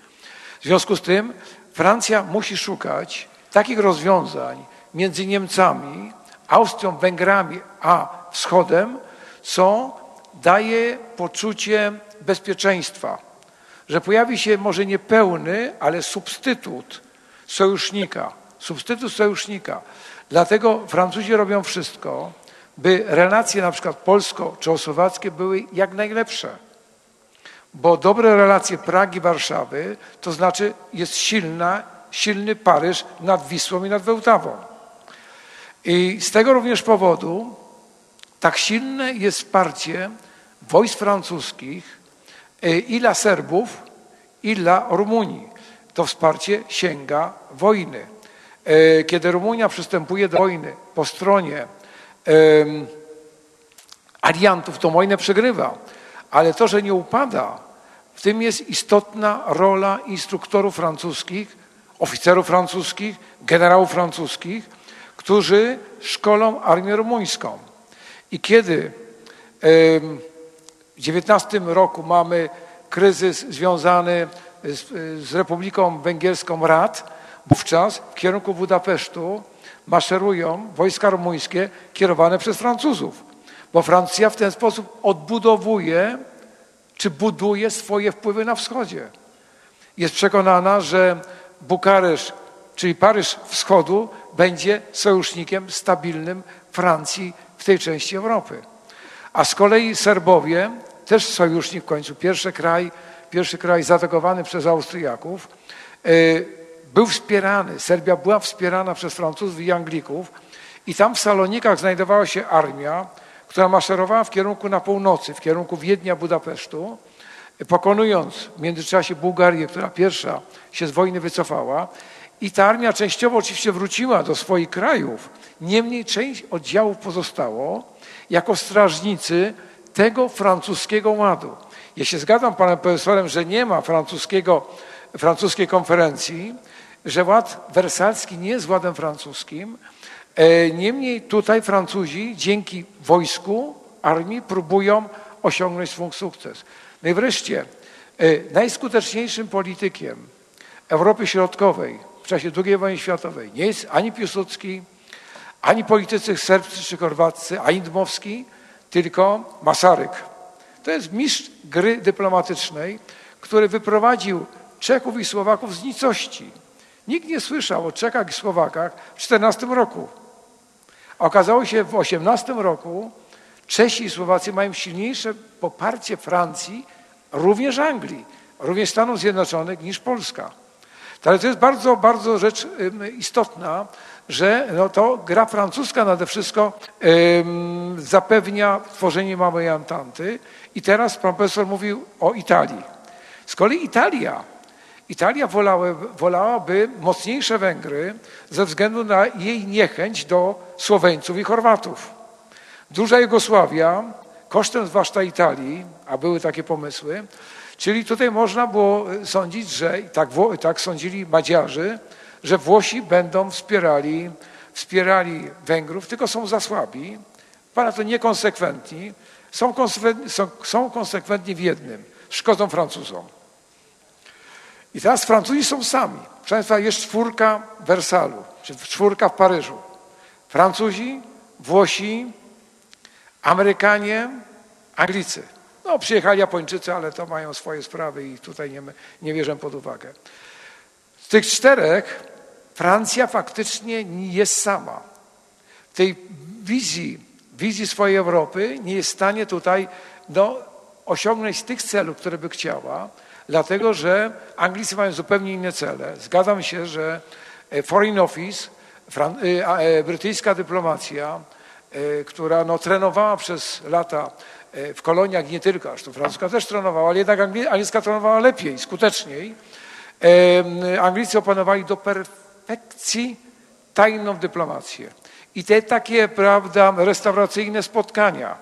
W związku z tym Francja musi szukać takich rozwiązań między Niemcami, Austrią, Węgrami a Wschodem, co daje poczucie bezpieczeństwa, że pojawi się może nie pełny, ale substytut sojusznika. Substytut sojusznika. Dlatego Francuzi robią wszystko, by relacje na przykład polsko-czechosłowackie były jak najlepsze. Bo dobre relacje Pragi, Warszawy, to znaczy jest silna, silny Paryż nad Wisłą i nad Wełtawą. I z tego również powodu tak silne jest wsparcie wojsk francuskich e, i dla Serbów, i dla Rumunii. To wsparcie sięga wojny. E, Kiedy Rumunia przystępuje do wojny po stronie aliantów, to wojnę przegrywa. Ale to, że nie upada, w tym jest istotna rola instruktorów francuskich, oficerów francuskich, generałów francuskich, którzy szkolą armię rumuńską. I kiedy w 19 roku mamy kryzys związany z, z Republiką Węgierską Rad, wówczas w kierunku Budapesztu maszerują wojska rumuńskie kierowane przez Francuzów, bo Francja w ten sposób odbudowuje czy buduje swoje wpływy na wschodzie. Jest przekonana, że Bukaresz, czyli Paryż Wschodu, będzie sojusznikiem stabilnym Francji w tej części Europy. A z kolei Serbowie, też sojusznik w końcu, pierwszy kraj, pierwszy kraj zaatakowany przez Austriaków, y, był wspierany, Serbia była wspierana przez Francuzów i Anglików i tam w Salonikach znajdowała się armia, która maszerowała w kierunku na północy, w kierunku Wiednia, Budapesztu, pokonując w międzyczasie Bułgarię, która pierwsza się z wojny wycofała. I ta armia częściowo oczywiście wróciła do swoich krajów, niemniej część oddziałów pozostało jako strażnicy tego francuskiego ładu. Ja się zgadzam panem profesorem, że nie ma francuskiego, francuskiej konferencji, że ład wersalski nie jest ładem francuskim. E, Niemniej tutaj Francuzi dzięki wojsku, armii próbują osiągnąć swój sukces. No i wreszcie e, najskuteczniejszym politykiem Europy Środkowej w czasie II wojny światowej nie jest ani Piłsudski, ani politycy serbscy czy chorwaccy, ani Dmowski, tylko Masaryk. To jest mistrz gry dyplomatycznej, który wyprowadził Czechów i Słowaków z nicości. Nikt nie słyszał o Czechach i Słowakach w 14 roku. Okazało się w 18 roku Czesi i Słowacy mają silniejsze poparcie Francji, również Anglii, również Stanów Zjednoczonych niż Polska. Ale to jest bardzo, bardzo rzecz istotna, że no to gra francuska nade wszystko zapewnia tworzenie małej Antanty. I teraz profesor mówił o Italii. Z kolei Italia Italia wolały, wolałaby mocniejsze Węgry ze względu na jej niechęć do Słoweńców i Chorwatów. Duża Jugosławia kosztem zwłaszcza Italii, a były takie pomysły, czyli tutaj można było sądzić, że tak, tak sądzili Madziarzy, że Włosi będą wspierali, wspierali Węgrów, tylko są za słabi, bardzo niekonsekwentni, są, są, są konsekwentni w jednym, szkodzą Francuzom. I teraz Francuzi są sami. Proszę Państwa, jest czwórka w Wersalu, czy czwórka w Paryżu. Francuzi, Włosi, Amerykanie, Anglicy. No, przyjechali Japończycy, ale to mają swoje sprawy i tutaj nie, nie bierzemy pod uwagę. Z tych czterech Francja faktycznie nie jest sama. W tej wizji, wizji swojej Europy nie jest w stanie tutaj no, osiągnąć tych celów, które by chciała, dlatego że Anglicy mają zupełnie inne cele. Zgadzam się, że e, Foreign Office, e, e, brytyjska dyplomacja, która no, trenowała przez lata w koloniach nie tylko, zresztą francuska też trenowała, ale jednak angielska trenowała lepiej, skuteczniej. Anglicy opanowali do perfekcji tajną dyplomację. I te takie, prawda, restauracyjne spotkania,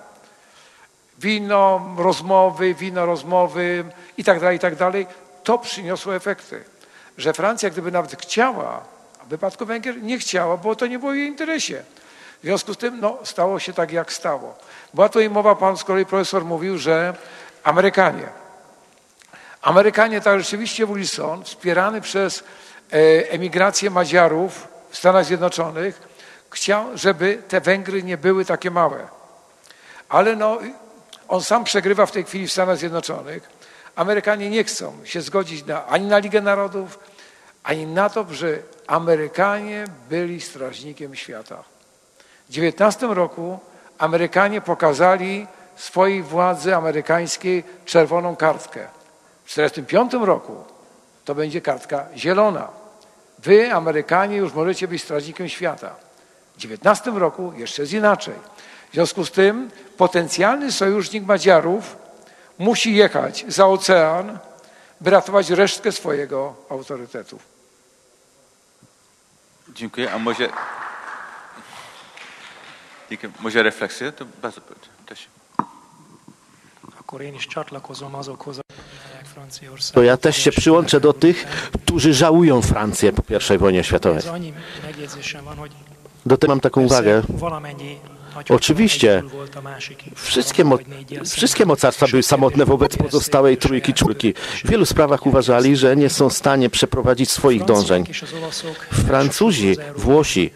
wino, rozmowy, wino, rozmowy i tak dalej, i tak dalej, to przyniosło efekty. Że Francja, gdyby nawet chciała, a w wypadku Węgier nie chciała, bo to nie było jej interesie. W związku z tym no, stało się tak, jak stało. Była tutaj mowa, pan z kolei profesor mówił, że Amerykanie. Amerykanie, tak rzeczywiście Wilson, wspierany przez e, emigrację Madziarów w Stanach Zjednoczonych, chciał, żeby te Węgry nie były takie małe. Ale no, on sam przegrywa w tej chwili w Stanach Zjednoczonych. Amerykanie nie chcą się zgodzić na, ani na Ligę Narodów, ani na to, że Amerykanie byli strażnikiem świata. W 19 roku Amerykanie pokazali swojej władzy amerykańskiej czerwoną kartkę. W 1945 roku to będzie kartka zielona. Wy, Amerykanie, już możecie być strażnikiem świata. W 19 roku jeszcze jest inaczej. W związku z tym potencjalny sojusznik Madziarów musi jechać za ocean, by ratować resztkę swojego autorytetu. Dziękuję. A może... Dziękuję. Może refleksja? To bardzo proszę. To ja też się przyłączę do tych, którzy żałują Francję po I wojnie światowej. Do tego mam taką uwagę. Oczywiście wszystkie, mo wszystkie mocarstwa były samotne wobec pozostałej trójki, czwórki. W wielu sprawach uważali, że nie są w stanie przeprowadzić swoich dążeń. Francuzi, Włosi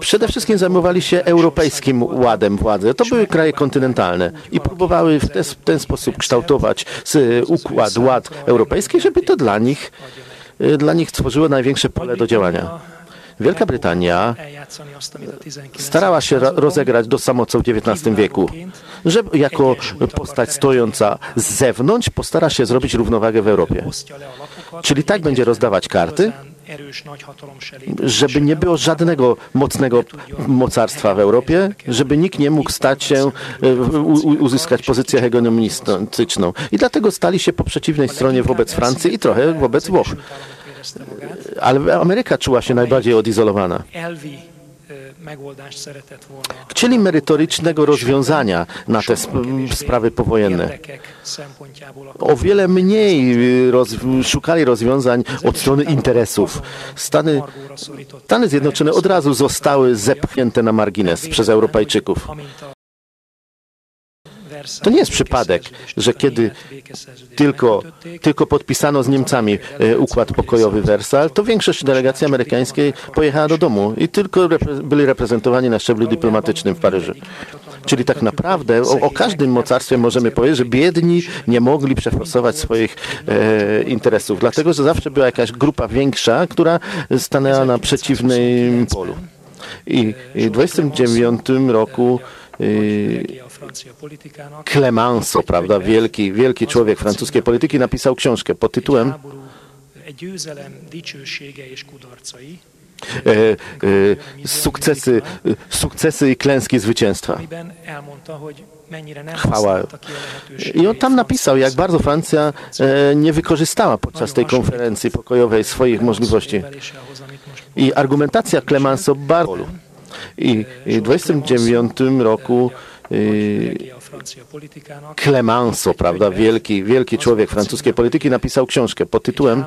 przede wszystkim zajmowali się europejskim ładem władzy. To były kraje kontynentalne i próbowały w ten, ten sposób kształtować układ, ład europejski, żeby to dla nich, y, dla nich tworzyło największe pole do działania. Wielka Brytania eljátszani azt, amit a 19. starała się ra- rozegrać do samo co w XIX wieku, że jako postać stojąca z zewnątrz postara się zrobić równowagę w Europie. Czyli tak będzie rozdawać karty, żeby nie było żadnego mocnego mocarstwa w Europie, żeby nikt nie mógł stać się, e, uzyskać pozycję hegemonistyczną. I dlatego stali się po przeciwnej stronie wobec Francji i trochę wobec Włoch. Ale Ameryka czuła się najbardziej odizolowana. Volna. Chcieli merytorycznego rozwiązania na te sp- sprawy powojenne. O wiele mniej y, roz, szukali rozwiązań od strony interesów. Stany. Stany Zjednoczone od razu zostały zepchnięte na margines przez Europejczyków. To nie jest przypadek, że kiedy tylko, tylko podpisano z Niemcami e, układ pokojowy Wersal, to większość delegacji amerykańskiej pojechała do domu i tylko repre- byli reprezentowani na szczeblu dyplomatycznym w Paryżu. Czyli tak naprawdę o, o każdym mocarstwie możemy powiedzieć, że biedni nie mogli przeforsować swoich e, interesów, dlatego że zawsze była jakaś grupa większa, która stanęła na przeciwnym polu. I w 29 roku Clemenceau, prawda, wielki, wielki człowiek francuskiej polityki, napisał książkę pod tytułem e, e, sukcesy, e, sukcesy i klęski zwycięstwa. Chwała. I on tam napisał, jak bardzo Francja e, nie wykorzystała podczas tej konferencji pokojowej swoich możliwości. I argumentacja Clemenceau bardzo. I i w 29 roku y, politikának Clemenceau, prawda, wielki, wielki człowiek francuskiej polityki, napisał książkę pod tytułem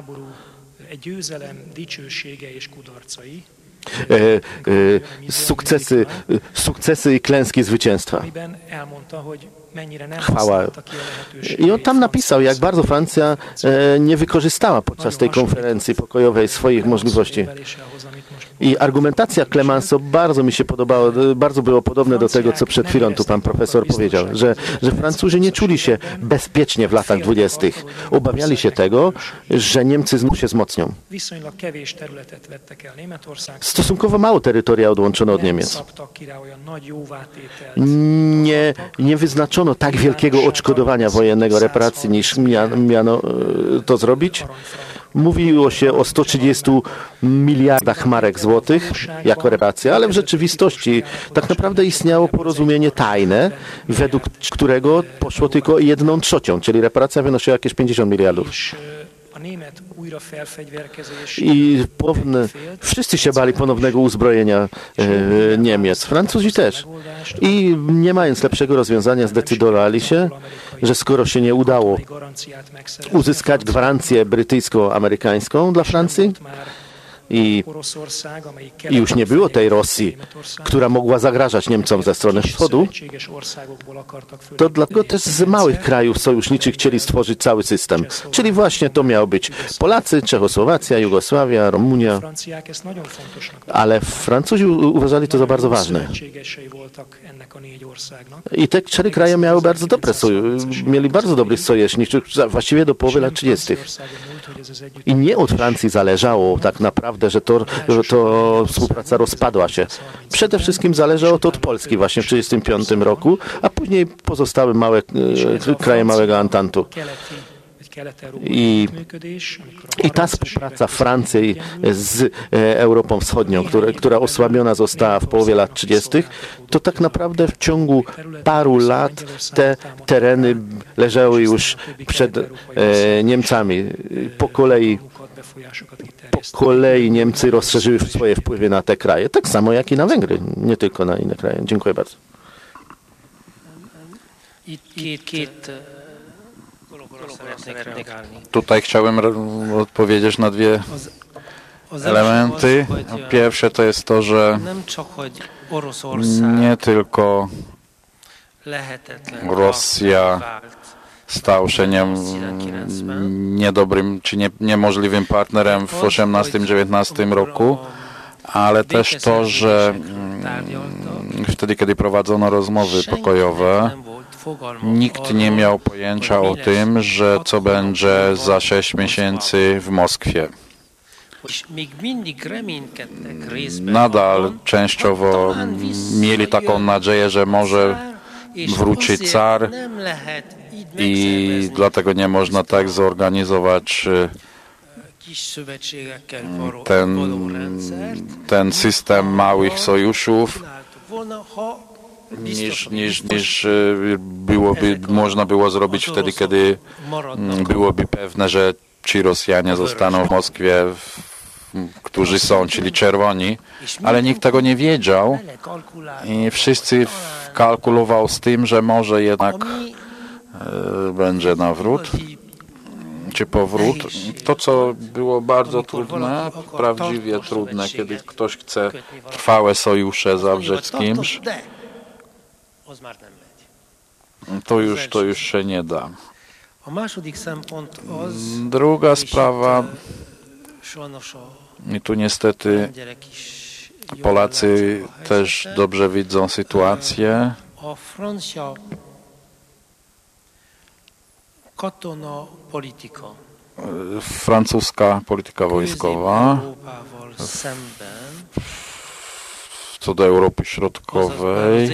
e, e, sukcesy, sukcesy i klęski zwycięstwa. Chwała. I on tam napisał, jak bardzo Francja e, nie wykorzystała podczas tej konferencji pokojowej swoich możliwości. I argumentacja Clemenceau bardzo mi się podobała, bardzo było podobne do tego, co przed chwilą tu pan profesor powiedział, że, że Francuzi nie czuli się bezpiecznie w latach dwudziestych. Obawiali się tego, że Niemcy znów się wzmocnią. Stosunkowo mało terytoria odłączono od Niemiec. Nie, nie wyznaczono tak wielkiego odszkodowania wojennego, reparacji, niż mia, miano e, to zrobić. Mówiło się o 130 miliardach marek złotych jako reparacja, ale w rzeczywistości tak naprawdę istniało porozumienie tajne, według którego poszło tylko jedną trzecią, czyli reparacja wynosiła jakieś 50 miliardów. I powne, wszyscy się bali ponownego uzbrojenia e, Niemiec, Francuzi też. I nie mając lepszego rozwiązania zdecydowali się, że skoro się nie udało uzyskać gwarancję brytyjsko-amerykańską dla Francji i, już nie było tej Rosji, która mogła zagrażać Niemcom ze strony wschodu, to dlatego też z małych krajów sojuszniczych chcieli stworzyć cały system. Czyli właśnie to miało być Polacy, Czechosłowacja, Jugosławia, Rumunia, ale Francuzi uważali to za bardzo ważne. I te cztery kraje miały bardzo dobre mieli bardzo dobrych sojuszników, za- właściwie do połowy lat 30. Franciaországon múlt, hogy ez az együtt I nie od Francji zależało tak naprawdę, że to, że to współpraca rozpadła się. Przede wszystkim zależało to od Polski właśnie w 1935 roku, a później pozostałe małe e, kraje małego Antantu. I- I ta 30-es współpraca Francji z e, Europą Wschodnią, które, która osłabiona została w połowie lat 30., to tak naprawdę w ciągu paru lat te tereny leżały już przed e, Niemcami. Po kolei po kolei Niemcy rozszerzyły swoje wpływy na te kraje, tak samo jak i na Węgry, nie tylko na inne kraje. Dziękuję bardzo. Itt két, két Tutaj chciałem re- odpowiedzieć na dwie elementy. Pierwsze to jest to, że nie tylko Rosja stał się nie, niedobrym czy nie, niemożliwym partnerem w 18-19 roku, ale też to, że mm, wtedy, kiedy prowadzono rozmowy pokojowe, nikt nie miał pojęcia o tym, że co będzie za 6 miesięcy w Moskwie. Nadal częściowo mieli taką nadzieję, że może wróci car i dlatego nie można tak zorganizować y, ten, ten system małych sojuszów, niż, niż, niż y, byłoby, można było zrobić wtedy, kiedy mm, byłoby pewne, że ci Rosjanie zostaną w Moskwie, którzy są, czyli czerwoni, ale nikt tego nie wiedział i wszyscy kalkulował z tym, że może jednak y, będzie nawrót. Czy powrót. To, co było bardzo trudne, prawdziwie trudne, kiedy ktoś chce trwałe sojusze zawrzeć z kimś, to już, to już się nie da. Druga sprawa, a i tu niestety Polacy też dobrze widzą sytuację. Katona politika Francuska polityka wojskowa co do Europy Środkowej,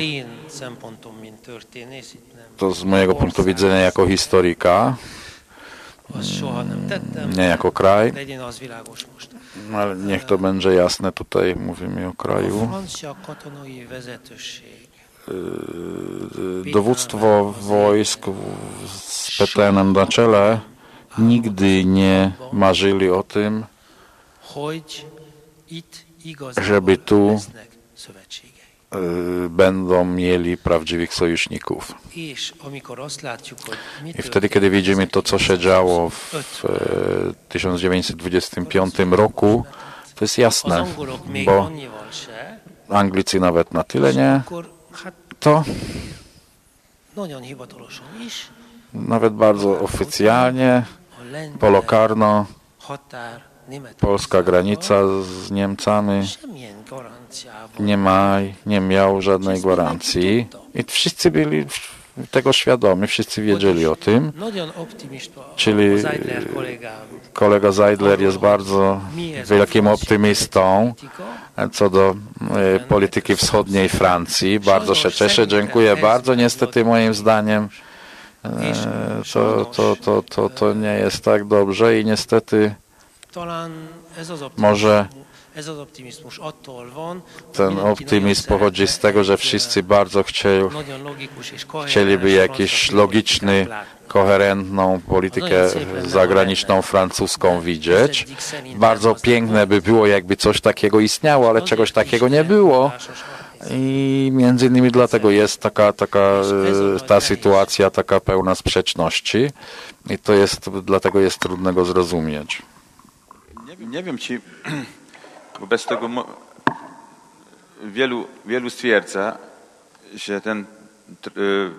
to z mojego punktu widzenia jako historyka, tettem, nie jako kraj, most. ale niech to będzie jasne, tutaj mówimy o kraju. vezetőség Dowództwo wojsk z Petenem na czele nigdy nie marzyli o tym, Żeby tu- będą mieli prawdziwych sojuszników. I wtedy, kiedy widzimy to, co się działo w e, 1925 roku, to jest jasne, bo Anglicy nawet na tyle nie, to nawet bardzo oficjalnie, polokarno, polska granica z Niemcami nie ma, nie miał żadnej gwarancji i wszyscy byli tego świadomi, wszyscy wiedzieli o tym. Czyli- kollégám Kolega Zeidler jest bardzo wielkim optymistą politika, co do e, polityki wschodniej Francji. Bardzo się cieszę, dziękuję bardzo. Niestety moim zdaniem e, to, to, to, to, to nie jest tak dobrze i niestety może Ten optymizm pochodzi z tego, że wszyscy bardzo chcieli, chcieliby jakiś logiczny, koherentną politykę zagraniczną francuską widzieć. Bardzo piękne by było, jakby coś takiego istniało, ale czegoś takiego nie było. I między innymi dlatego jest taka, taka e, ta sytuacja taka pełna sprzeczności. I to jest, dlatego jest trudno go zrozumieć. Nie wiem, czy wobec tego wielu, wielu stwierdza, że ten y,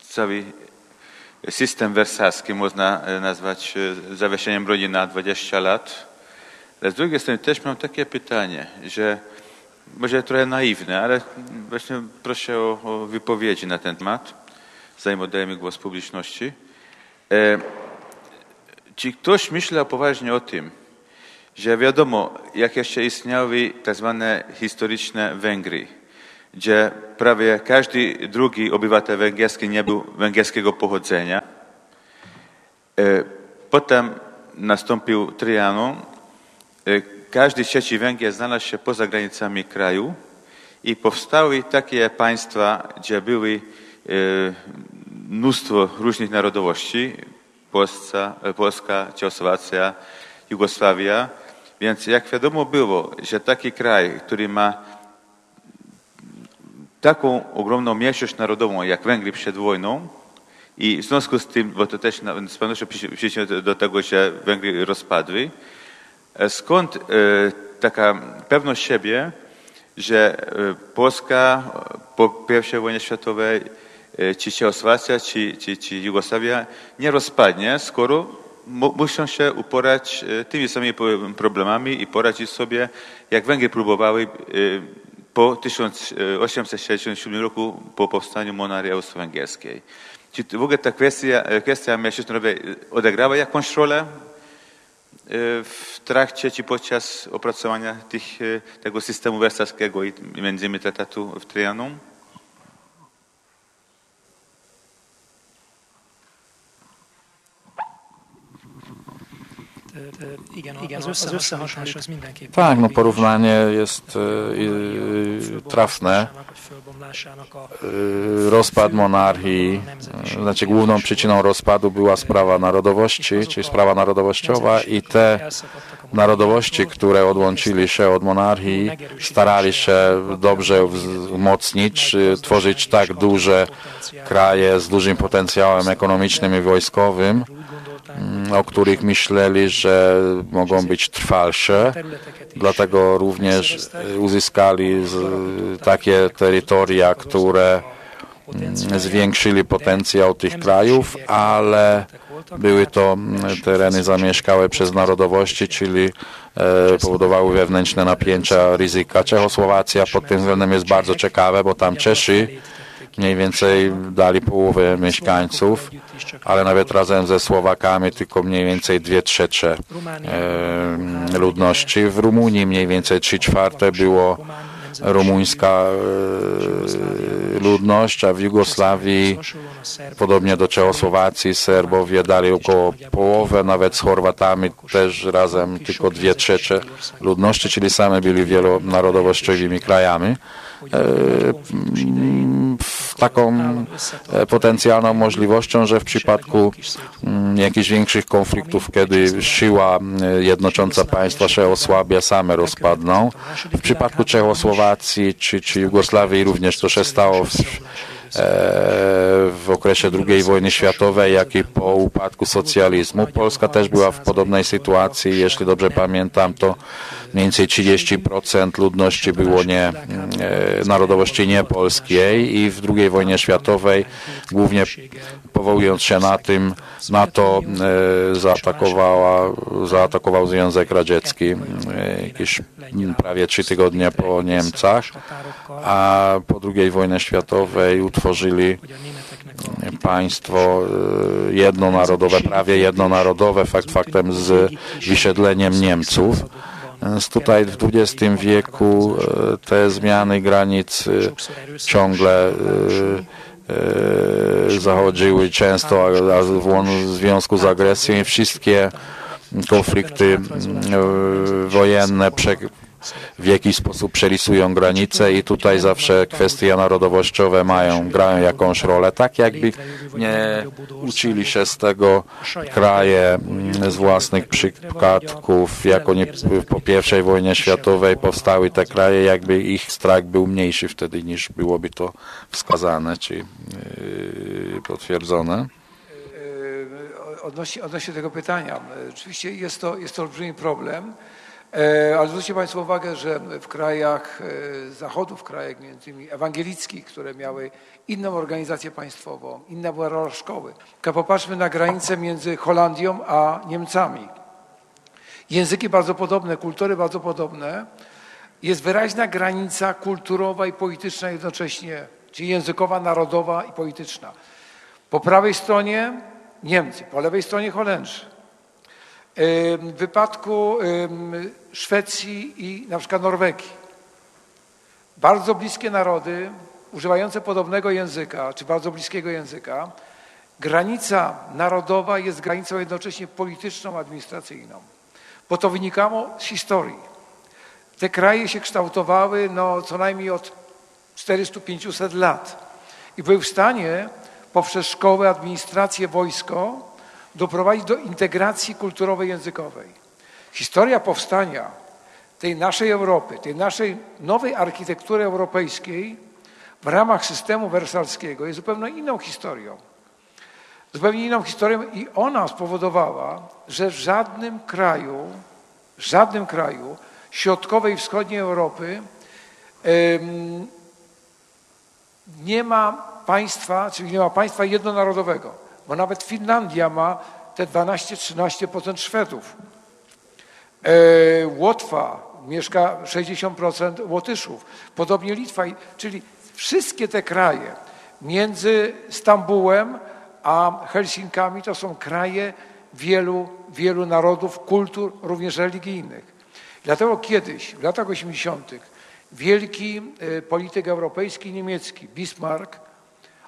cały system wersalski można e, nazwać e, zawieszeniem broni na 20 lat. Ale z drugiej strony też mam takie pytanie, że może trochę naiwne, ale właśnie proszę o, o wypowiedzi na ten temat, zanim oddajemy głos publiczności. E, czy ktoś myślał poważnie o tym, że wiadomo, jak jeszcze istniały tak zwane historyczne Węgry, gdzie prawie każdy drugi obywatel węgierski nie był węgierskiego pochodzenia. E, Potem nastąpił Trianon. E, Każdy trzeci Węgier znalazł się poza granicami kraju i powstały takie państwa, gdzie były e, mnóstwo różnych narodowości. Polska, Polska Czechosłowacja, Jugosławia. Więc jak wiadomo było, że taki kraj, który ma taką ogromną mniejszość narodową jak Węgry przed wojną i w związku z tym, bo to też z pewnością przyczyni się do- tego, że Węgry rozpadły, e, skąd e, taka pewność siebie, że e, Polska po I wojnie światowej, czy Czechosłowacja, czy, czy, czy Jugosławia nie rozpadnie, skoro muszą się uporać e, tymi samymi problemami i poradzić sobie, jak Węgry próbowały e, po 1867 roku, po powstaniu monarchii austro-węgierskiej. Czy w ogóle ta kwestia, e, kwestia mniejszości odegrała jakąś rolę e, w trakcie czy podczas opracowania tych, e, tego systemu wersalskiego i między innymi traktatu w Trianon? Igen, igen az, az összehasonlítás az mindenképpen. Tak, no porównanie jest e, e, trafne. E, Rozpad monarchii, e, znaczy główną przyczyną rozpadu była sprawa narodowości, czyli sprawa narodowościowa i te narodowości, które odłączyli się od monarchii, starali się dobrze wzmocnić, e, tworzyć tak duże kraje z dużym potencjałem ekonomicznym i wojskowym, o których myśleli, że mogą być trwalsze. Dlatego również uzyskali takie terytoria, które mm, zwiększyli potencjał tych krajów, ale były to mm, tereny zamieszkałe przez narodowości, czyli e, powodowały wewnętrzne napięcia, ryzyka. Czechosłowacja pod tym względem jest bardzo ciekawe, bo tam Czeszy mniej więcej dali połowę mieszkańców, ale nawet razem ze Słowakami tylko mniej więcej dwie trzecie e, ludności. W Rumunii mniej więcej trzy czwarte było rumuńska e, ludność, a w Jugosławii podobnie do Czechosłowacji Serbowie dali około połowę, nawet z Chorwatami też razem tylko dwie trzecie ludności, czyli same byli wielonarodowościowymi krajami. E, taką e, potencjalną możliwością, że w przypadku mm, jakichś większych konfliktów, kiedy siła mm, jednocząca państwa się osłabia, same rozpadną. W przypadku Czechosłowacji czy, czy Jugosławii również to się stało w, e, w okresie II wojny światowej, jak i po upadku socjalizmu. Polska też była w podobnej sytuacji. Jeśli dobrze pamiętam, to mniej więcej 30% ludności było nie, e, narodowości niepolskiej i w II wojnie światowej, głównie powołując się na tym, na to e, zaatakowała, zaatakował Związek Radziecki e, jakieś prawie trzy tygodnie po Niemcach, a po II wojnie światowej utworzyli państwo jednonarodowe, prawie jednonarodowe, fakt faktem z wysiedleniem Niemców. Tutaj w XX wieku e, te zmiany granic ciągle e, e, zachodziły często w związku z agresją i wszystkie konflikty e, wojenne w jakiś sposób przelisują granice i tutaj zawsze kwestie narodowościowe mają, grają jakąś rolę, tak jakby nie uczyli się z tego kraje mm, z własnych przypadków, jak oni p- po pierwszej wojnie światowej powstały te kraje, jakby ich strach był mniejszy wtedy niż byłoby to wskazane czy yy, potwierdzone. E, Odnośnie, odnośnie tego pytania, oczywiście jest to, jest to olbrzymi problem, ale zwróćcie Państwo uwagę, że w krajach e, zachodu, w krajach między innymi ewangelickich, które miały inną organizację państwową, inna była rola szkoły. Popatrzmy na granicę między Holandią a Niemcami. Języki bardzo podobne, kultury bardzo podobne. Jest wyraźna granica kulturowa i polityczna jednocześnie, czyli językowa, narodowa i polityczna. Po prawej stronie Niemcy, po lewej stronie Holendrzy. Ym, W wypadku Szwecji i na przykład Norwegii. Bardzo bliskie narody, używające podobnego języka, czy bardzo bliskiego języka, granica narodowa jest granicą jednocześnie polityczną, administracyjną. Bo to wynikało z historii. Te kraje się kształtowały no, co najmniej od 400-500 lat i były w stanie poprzez szkołę, administrację, wojsko doprowadzić do integracji kulturowej, językowej. Historia powstania tej naszej Europy, tej naszej nowej architektury europejskiej w ramach systemu wersalskiego jest zupełnie inną historią. Zupełnie inną historią i ona spowodowała, że w żadnym kraju, w żadnym kraju środkowej i wschodniej Europy nie ma państwa, czyli nie ma państwa jednonarodowego, bo nawet Finlandia ma te 12-13% Szwedów. E, Łotwa mieszka 60% Łotyszów, podobnie Litwa, czyli wszystkie te kraje między Stambułem a Helsinkami to są kraje wielu, wielu narodów, kultur, również religijnych. Dlatego kiedyś, w latach 80., wielki e, polityk europejski niemiecki Bismarck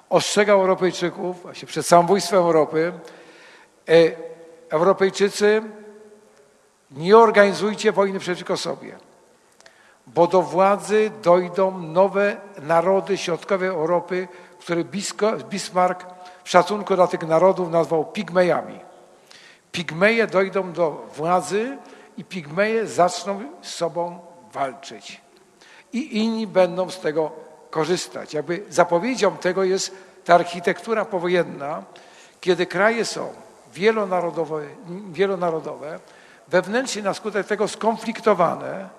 ostrzegał Europejczyków właśnie przed samobójstwem Europy. E, Europejczycy, nie organizujcie wojny przeciwko sobie, bo do władzy dojdą nowe narody środkowej Europy, które Bismarck w szacunku dla tych narodów nazwał pigmejami. Pigmeje dojdą do władzy i pigmeje zaczną z sobą walczyć. I inni będą z tego korzystać. Jakby zapowiedzią tego jest ta architektura powojenna, kiedy kraje są wielonarodowe, wielonarodowe wewnętrznie na skutek tego skonfliktowane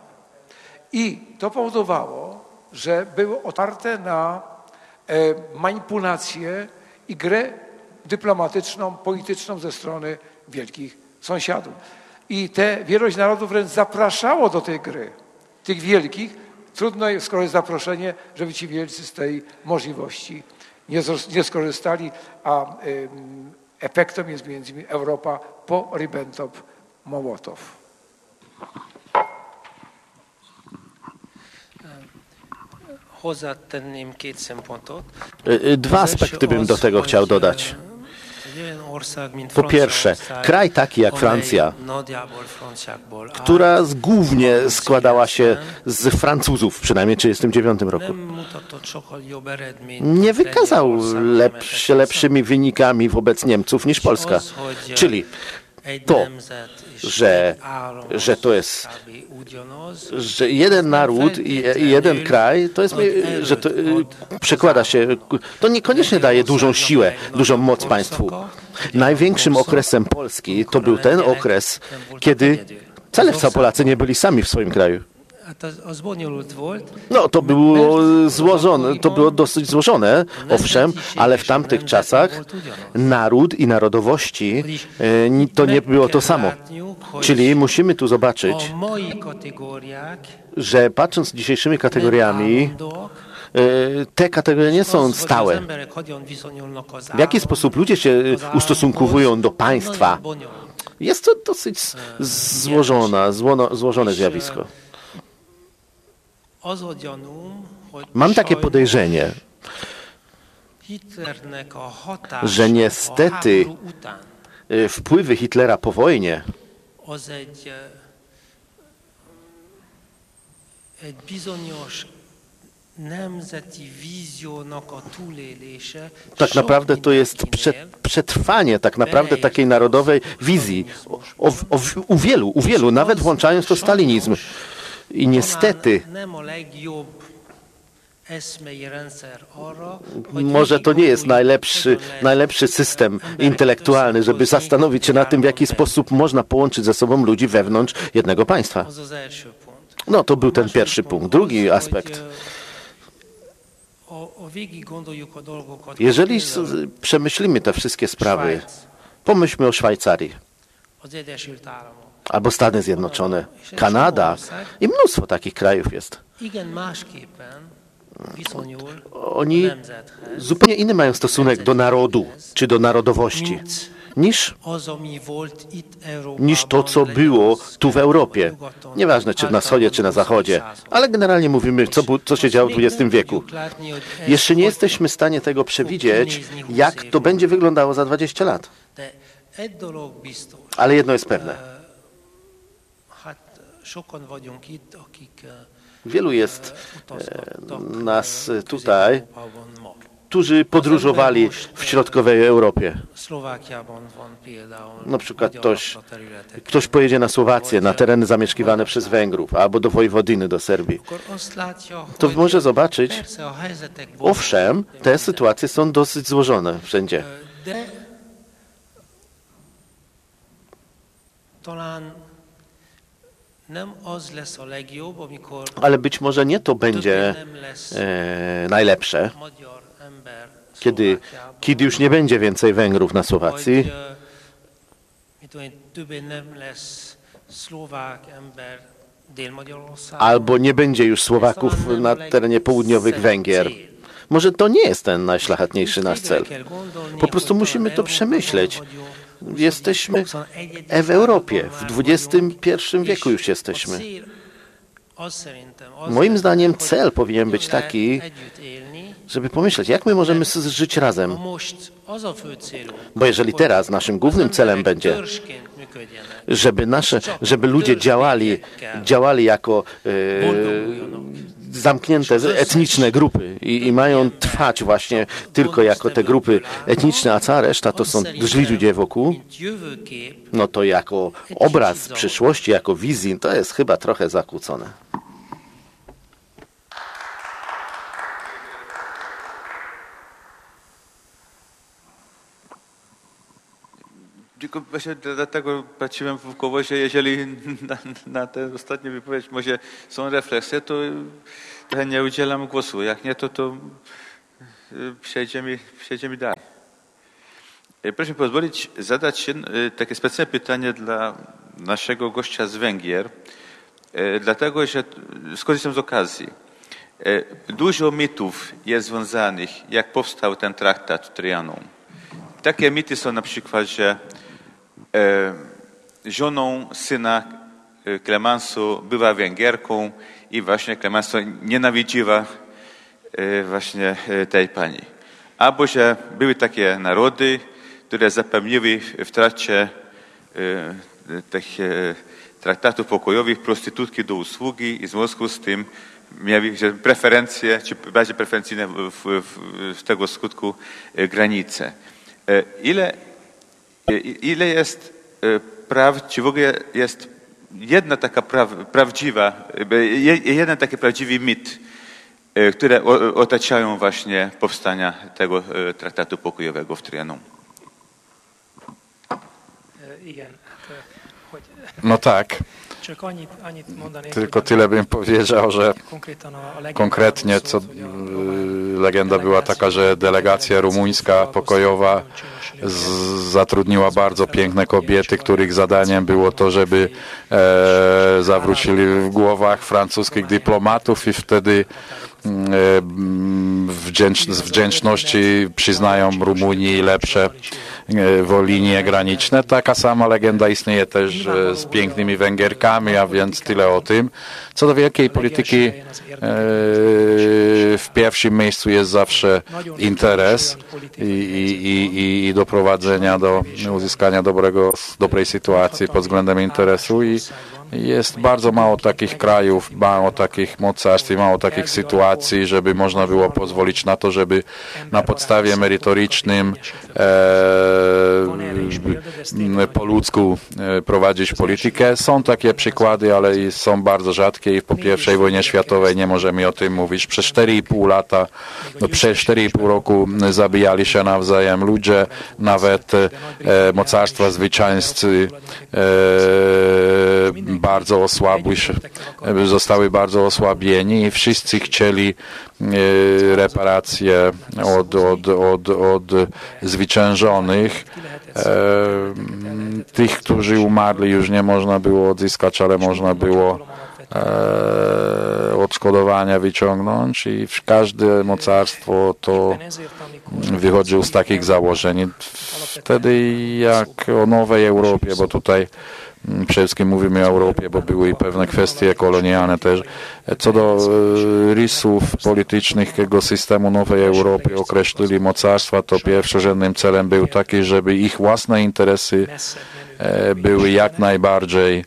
i to powodowało, że były otwarte na e, manipulacje i grę dyplomatyczną, polityczną ze strony wielkich sąsiadów. I te wielość narodów wręcz zapraszało do tej gry, tych wielkich. Trudno, skoro jest zaproszenie, żeby ci wielcy z tej możliwości nie, skorzystali, a efektem jest między innymi Europa po Ribbentrop-Mołotow. Szempontot. Y, y, Dwa aspekty bym do tego chciał dodać. Po pierwsze, kraj taki jak Francja, która z- głównie składała się z Francuzów, przynajmniej w 1939 roku, nie wykazał lep, się lepszymi wynikami wobec Niemców niż Polska. Czyli to, że, że to jest, że jeden naród i i jeden kraj, to jest, że to y, przekłada się, to niekoniecznie daje dużą siłę, dużą moc państwu. Największym okresem Polski to był ten okres, kiedy wcale Polacy nie byli sami w swoim kraju. No, to było złożone, to było dosyć złożone, owszem, ale w tamtych czasach naród i narodowości e, to nie było to samo. Czyli musimy tu zobaczyć, że patrząc dzisiejszymi kategoriami, e, te kategorie nie są stałe. W jaki sposób ludzie się e, ustosunkowują do państwa? Jest to dosyć złożona, złono, złożone zjawisko. Mam takie podejrzenie, że niestety e, wpływy Hitlera po wojnie túlélése. Tak naprawdę to jest przetrwanie tak naprawdę takiej narodowej wizji o, o, u wielu, u wielu, nawet włączając to stalinizm. I niestety, może to nie jest najlepszy, najlepszy system intelektualny, żeby zastanowić się nad tym, w jaki sposób można połączyć ze sobą ludzi wewnątrz jednego państwa. No, to był ten pierwszy punkt. Drugi aspekt. Jeżeli przemyślimy te wszystkie sprawy, pomyślmy o Szwajcarii. Albo Stany Zjednoczone, Kanada i mnóstwo takich krajów jest. Oni zupełnie inny mają stosunek do narodu czy do narodowości niż, niż to, co było tu w Europie. Nieważne, czy na wschodzie, czy na zachodzie, ale generalnie mówimy, co, co się działo w XX wieku. Jeszcze nie jesteśmy w stanie tego przewidzieć, jak to będzie wyglądało za 20 lat. Ale jedno jest pewne. hát sokan vagyunk itt, akik e, Wielu jest nas e, tutaj, Közép-Európában ma. którzy podróżowali w środkowej Europie. Na przykład ktoś-. Ktoś pojedzie na Słowację, na tereny zamieszkiwane przez Węgrów, albo do Wojwodiny, do Serbii. To może zobaczyć, owszem, te sytuacje są dosyć złożone wszędzie. talán nem az lesz a legjobb, amikor Ale być może nie to będzie e, najlepsze, kiedy, kiedy już nie będzie więcej Węgrów na Słowacji, Dél-Magyarországon. albo nie będzie już Słowaków na terenie południowych Węgier. Może to nie jest ten najszlachetniejszy nasz cel. Po prostu musimy to przemyśleć. Jesteśmy 21. w Europie, w XXI wieku już jesteśmy. Moim zdaniem cel powinien być taki, żeby pomyśleć, jak my możemy żyć razem. Bo jeżeli teraz naszym głównym celem będzie, żeby nasze, żeby ludzie działali, działali jako e, zamknięte etniczne grupy i, i mają trwać właśnie tylko jako te grupy etniczne, a cała reszta to są źli ludzie wokół, no to jako obraz przyszłości, jako wizji, to jest chyba trochę zakłócone. Tylko właśnie dlatego patrzyłem w koło, że jeżeli na, na tę ostatnią wypowiedź może są refleksje, to trochę nie udzielam głosu. Jak nie, to, to przejdziemy, przejdziemy dalej. Y, Proszę pozwolić zadać y, takie specjalne pytanie dla naszego gościa z Węgier, y, dlatego że skorzystam z okazji. Dużo mitów jest związanych, jak powstał ten traktat Trianon. Takie mity są na przykład, że żoną syna e, Klemansu była Węgierką i właśnie Klemansu nienawidziła e, właśnie e, tej pani. Albo, że były takie narody, które zapewniły w trakcie e, tych e, traktatów pokojowych prostytutki do usługi i w związku z tym miały preferencje, czy bardziej preferencyjne w, w, w, tego skutku e, granice. E, Ile, e, ile jest e, praw, czy w ogóle jest jedna taka praw, prawdziwa, je- jeden taki prawdziwy mit, e, które otaczają właśnie powstania tego e, traktatu pokojowego w Trianon? No tak, tylko tyle bym powiedział, że konkretnie co y, legenda była taka, że delegacja rumuńska pokojowa zatrudniła bardzo piękne kobiety, których zadaniem było to, żeby e, zawrócili w głowach francuskich dyplomatów i wtedy mm, e, mm, wdzięcz, z wdzięczności przyznają Rumunii lepsze e, wo linie graniczne. Taka sama legenda istnieje też e, z pięknymi Węgierkami, a więc tyle o tym. Co do wielkiej polityki, e, w pierwszym miejscu jest zawsze interes i, i, i, i doprowadzenia do uzyskania dobrego, dobrej sytuacji pod względem interesu i jest bardzo mało takich krajów, mało takich mocarstw i mało takich sytuacji, żeby można było pozwolić na to, żeby na podstawie merytorycznym e, po ludzku e, prowadzić politykę. Są takie przykłady, ale są bardzo rzadkie i po pierwszej wojnie światowej nie możemy o tym mówić. Przez 4,5 lata, no, przez 4,5 roku zabijali się nawzajem ludzie, nawet e, mocarstwa zwycięzcy e, bardzo osłabły e, zostały bardzo osłabieni i wszyscy chcieli e, reparacje od, od, od, od zwyciężonych. E, tych, którzy umarli już nie można było odzyskać, ale można było odszkodowania wyciągnąć i każde mocarstwo to wychodził z takich założeń. Wtedy jak o nowej Europie, bo tutaj przede wszystkim mówimy o Europie, bo były i pewne kwestie kolonialne też. Co do e, rysów politycznych tego systemu nowej Europy określili mocarstwa, to pierwszorzędnym celem był taki, żeby ich własne interesy e, były jak najbardziej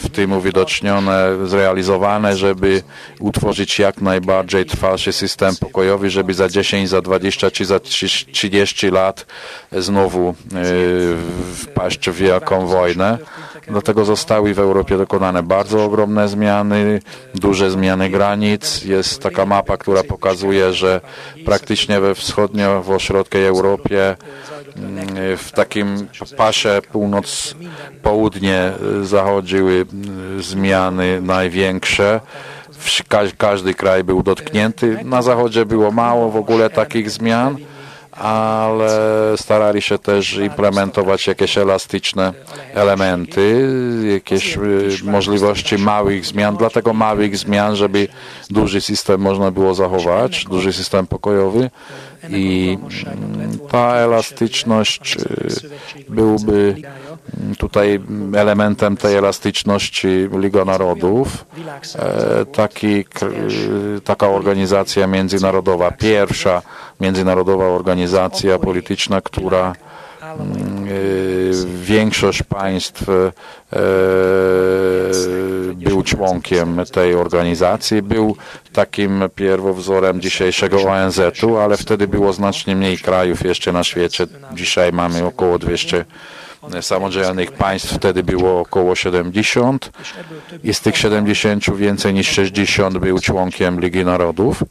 w tym uwidocznione, zrealizowane, żeby utworzyć jak najbardziej trwalszy system pokojowy, żeby za 10, za 20 czy za 30 lat znowu e, wpaść w wielką wojnę. Dlatego zostały w Europie dokonane bardzo ogromne zmiany, duże zmiany granic. Jest taka mapa, która pokazuje, że praktycznie we wschodnio, w środkowej Europie w takim pasie północ-południe zachodziły zmiany największe. Każdy kraj był dotknięty. Na zachodzie było mało w ogóle takich zmian ale starali się też implementować jakieś elastyczne elementy, jakieś możliwości małych zmian, dlatego małych zmian, żeby duży system można było zachować, duży system pokojowy. I ta elastyczność byłby tutaj elementem tej elastyczności Liga Narodów, taki, taka organizacja międzynarodowa, pierwsza międzynarodowa organizacja polityczna, która większość państw był członkiem tej organizacji, był takim pierwowzorem dzisiejszego ONZ-u, ale wtedy było znacznie mniej krajów jeszcze na świecie. Dzisiaj mamy około 200 samodzielnych państw, wtedy było około 70 i z tych 70 więcej niż 60 był członkiem Ligi Narodów.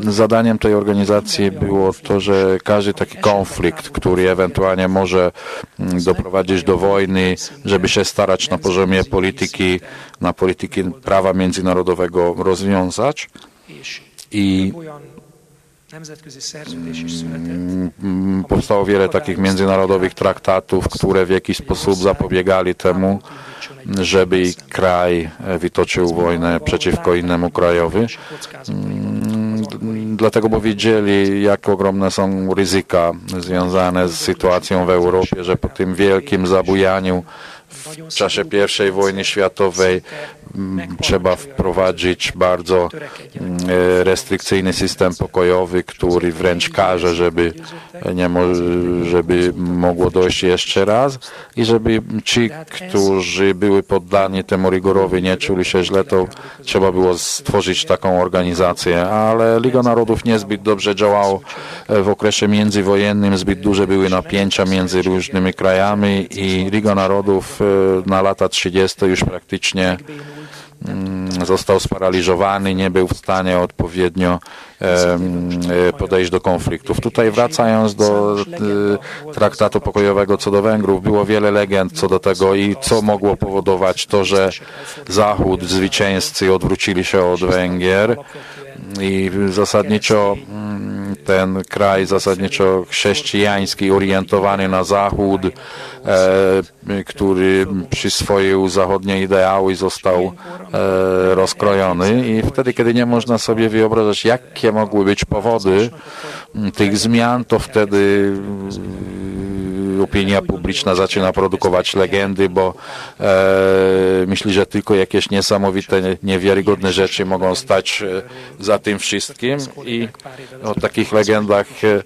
Zadaniem tej organizacji było to, że każdy taki konflikt, który ewentualnie może doprowadzić do wojny, żeby się starać na poziomie polityki, na polityki prawa międzynarodowego rozwiązać i powstało wiele takich międzynarodowych traktatów, które w jakiś sposób zapobiegali temu, żeby kraj wytoczył wojnę przeciwko innemu krajowi. Dlatego, bo wiedzieli, jak ogromne są ryzyka związane z sytuacją w Europie, że po tym wielkim zabujaniu w czasie I wojny światowej trzeba wprowadzić bardzo restrykcyjny system pokojowy, który wręcz każe, żeby, nie mo żeby mogło dojść jeszcze raz i żeby ci, którzy byli poddani temu rygorowi, nie czuli się źle, to trzeba było stworzyć taką organizację. Ale Liga Narodów niezbyt dobrze działała w okresie międzywojennym, zbyt duże były napięcia między różnymi krajami i Liga Narodów na lata 30 już praktycznie został sparaliżowany, nie był w stanie odpowiednio podejść do konfliktów. Tutaj wracając do traktatu pokojowego co do Węgrów, było wiele legend co do tego i co mogło powodować to, że Zachód, zwycięzcy odwrócili się od Węgier i zasadniczo ten kraj zasadniczo chrześcijański, orientowany na Zachód, e, który przyswoił zachodnie ideały, został e, rozkrojony i wtedy, kiedy nie można sobie wyobrażać, jakie mogły być powody tych zmian, to wtedy opinia publiczna zaczyna produkować legendy, bo e, myśli, że tylko jakieś niesamowite, niewiarygodne rzeczy mogą stać e, za tym wszystkim. I o takich legendach e,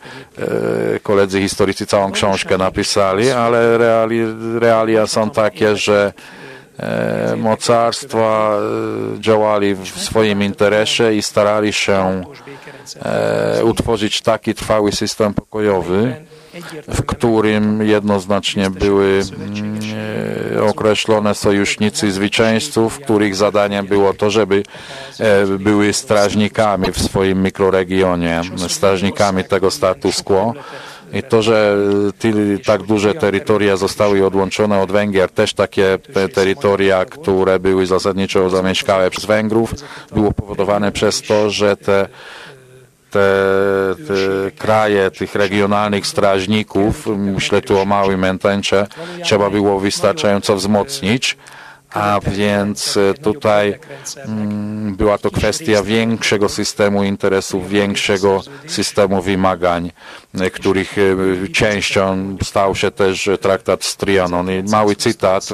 e, koledzy historycy całą książkę napisali, ale reali, realia są takie, że e, mocarstwa e, działali w swoim interesie i starali się e, utworzyć taki trwały system pokojowy, w którym jednoznacznie były mm, określone sojusznicy zwycięzców, których zadaniem było to, żeby e, były strażnikami w swoim mikroregionie, strażnikami tego status quo. I to, że ty, tak duże terytoria zostały odłączone od Węgier, też takie te terytoria, które były zasadniczo zamieszkałe przez Węgrów, było powodowane przez to, że te te, te kraje tych regionalnych strażników, myślę tu o małym Entencie, trzeba było wystarczająco wzmocnić, a więc tutaj mm, była to kwestia większego systemu interesów, większego systemu wymagań, e, których e, częścią stał się też traktat z Trianon. I mały cytat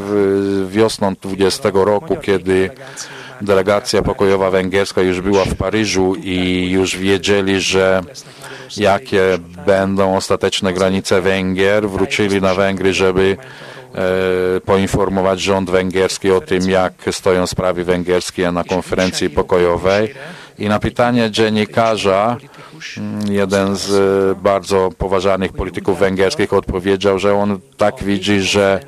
wiosną 20 roku, kiedy delegacja pokojowa węgierska już była w Paryżu i już wiedzieli, że jakie będą ostateczne granice Węgier, wrócili na Węgry, żeby e, poinformować rząd węgierski o tym, jak stoją sprawy węgierskie na konferencji pokojowej. I na pytanie dziennikarza, mm, jeden z e, bardzo poważanych polityków węgierskich odpowiedział, że on tak widzi, że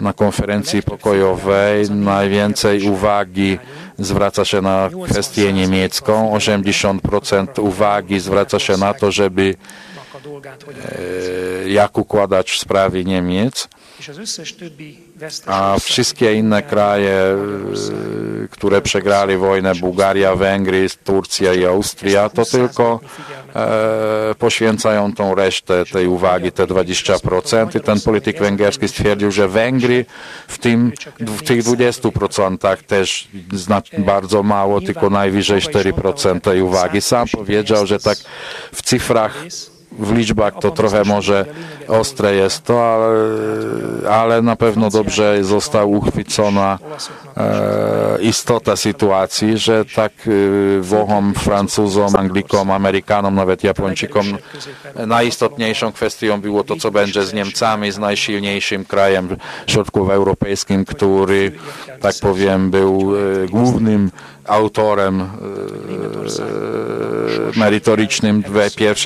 na konferencji pokojowej najwięcej uwagi zwraca się na kwestię niemiecką, 80% uwagi zwraca się na to, żeby e, jak układać w sprawie Niemiec, a wszystkie inne kraje, e, które przegrali wojnę, Bułgaria, Węgry, Turcja i Austria, to tylko e, poświęcają tą resztę tej uwagi, te 20%. I ten polityk węgierski stwierdził, że Węgry w, tym, w tych 20% też bardzo mało, tylko najwyżej 4% tej uwagi. Sam powiedział, że tak w cyfrach w liczbach to trochę może ostre jest to, ale, ale na pewno dobrze została uchwycona e, istota sytuacji, że tak e, Włochom, Francuzom, Anglikom, Amerykanom, nawet Japończykom najistotniejszą kwestią było to, co będzie z Niemcami, z najsilniejszym krajem środkowoeuropejskim, który, tak powiem, był e, głównym autorem e, merytorycznym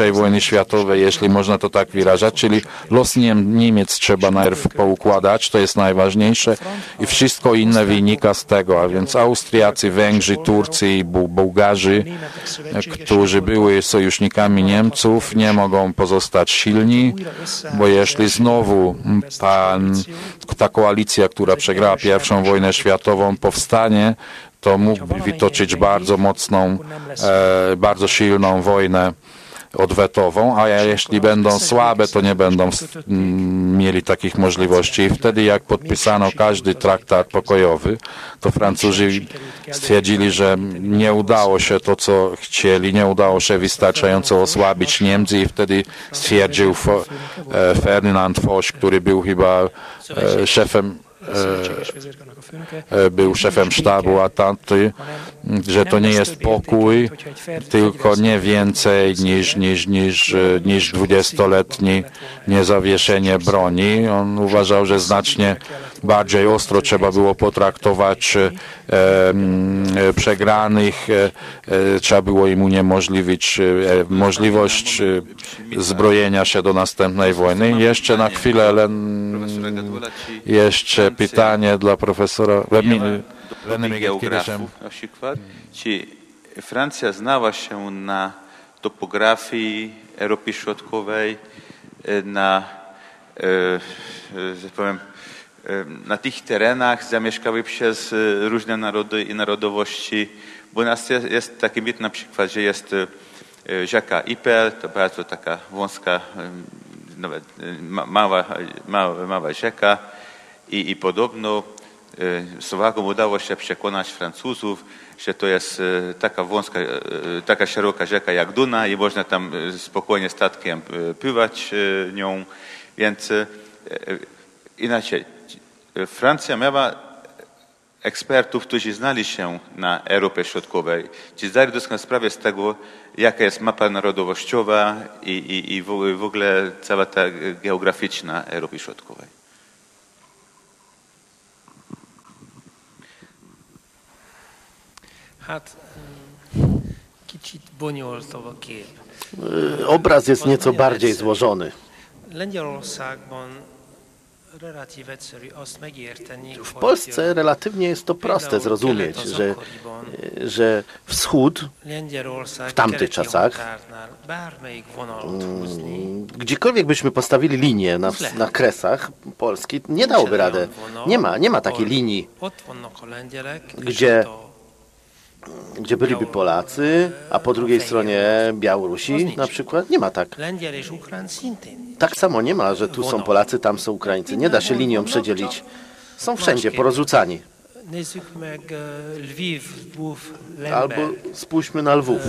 I wojny światowej, jeśli można to tak wyrażać, czyli los Niem- Niemiec trzeba najpierw poukładać, to jest najważniejsze i wszystko inne wynika z tego, a więc Austriacy, Węgrzy, Turcy i Bu- Bułgarzy, e, którzy były sojusznikami Niemców, nie mogą pozostać silni, bo jeśli znowu ta, ta koalicja, która przegrała pierwszą wojnę światową, powstanie, to mógłby wytoczyć bardzo mocną, e, bardzo silną wojnę odwetową, a jeśli będą słabe, to nie będą mm, mieli takich możliwości. I wtedy jak podpisano każdy traktat pokojowy, to Francuzi stwierdzili, że nie udało się to, co chcieli, nie udało się wystarczająco osłabić Niemcy i wtedy stwierdził e, Ferdynand Foch, który był chyba e, szefem e, był szefem sztabu Atanty, że to nie jest pokój, tylko nie więcej niż, niż, niż, e, niż 20-letni niezawieszenie broni. On uważał, że znacznie bardziej ostro trzeba było potraktować e, m, e, przegranych, e, trzeba było im uniemożliwić e, możliwość zbrojenia się do następnej wojny. Jeszcze na chwilę, jeszcze pytanie dla profesora Lemi- Lenny geografów na przykład. Czy Francja znała się na topografii Europy Środkowej, e, na, e, e, że powiem, e, na tych terenach zamieszkały przez różne narody i narodowości. Bo u nas jest, jest taki mit na przykład, że jest rzeka Ipel, to bardzo taka wąska, nawet ma- mała, mała, mała rzeka i, i podobno Słowakom udało się przekonać Francuzów, że to jest e, taka wąska, e, taka szeroka rzeka jak Duna i można tam spokojnie statkiem pływać nią. Więc inaczej. Francja miała ekspertów, którzy znali się na Europie Środkowej, ci zdali doskonale sprawę z tego, jaka jest mapa narodowościowa i, i, i w ogóle cała ta geograficzna Europy Środkowej. Mm, a kép. Y, Obraz jest nieco bardziej złożony. Azt megérteni, W Polsce relatywnie jest to proste zrozumieć, że, y, że wschód, w tamtych czasach, húzni, gdziekolwiek byśmy postawili linię na, na kresach Polski, nie dałoby radę. Nie ma, nie ma takiej linii, Gdzie- gdzie byliby Polacy, a po drugiej stronie Białorusi na przykład. Nie ma tak. Tak samo nie ma, że tu są Polacy, tam są Ukraińcy. Nie da się linią przedzielić. Są wszędzie porozrzucani. Lemberg. Albo spójrzmy na Lwów.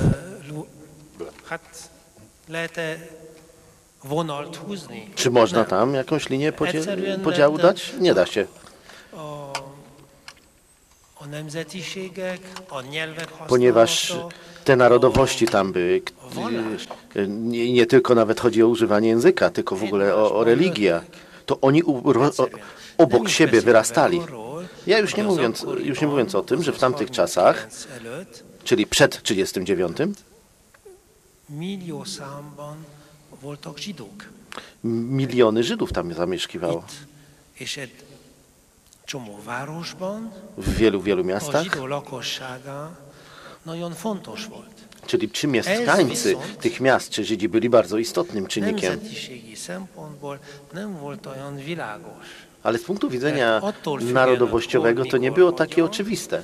Húzni? Czy można tam jakąś linię podziału dać? Nie da się. A, a nemzetiségek, a nyelvek Ponieważ te narodowości tam były. Nie, nie tylko nawet chodzi o używanie języka, tylko w ogóle o, o religię. To oni u, o, obok siebie wyrastali. Ja już nie mówiąc, już nie mówiąc o tym, że w tamtych czasach, czyli przed 39, millió számban voltak zsidók. miliony Żydów tam zamieszkiwało. W wielu, wielu miastach. Czyli ci mieszkańcy tych miast, czy Żydzi byli bardzo istotnym czynnikiem. Ale z punktu widzenia narodowościowego to nie było takie oczywiste.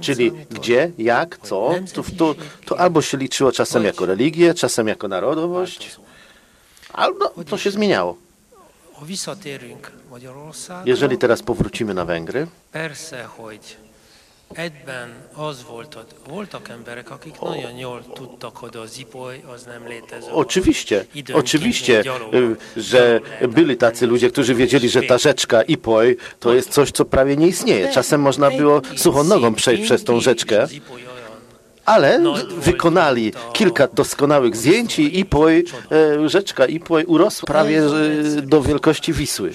Czyli gdzie, jak, co, to, to, to albo się liczyło czasem jako religię, czasem jako narodowość, albo to się zmieniało. Jeżeli teraz powrócimy na Węgry, persze, hogy egyben az volt, hogy voltak emberek, akik nagyon jól tudtak, hogy az ipoly az nem létező. oczywiście, oczywiście, gyalog- y, że byli tacy ludzie, którzy wiedzieli, że ta rzeczka Ipoj to jest coś, co prawie nie istnieje. Czasem można było suchą nogą przejść przez tą rzeczkę, ale wykonali kilka doskonałych zdjęć i Ipoj, e, rzeczka Ipoj urosła prawie e, do wielkości Wisły.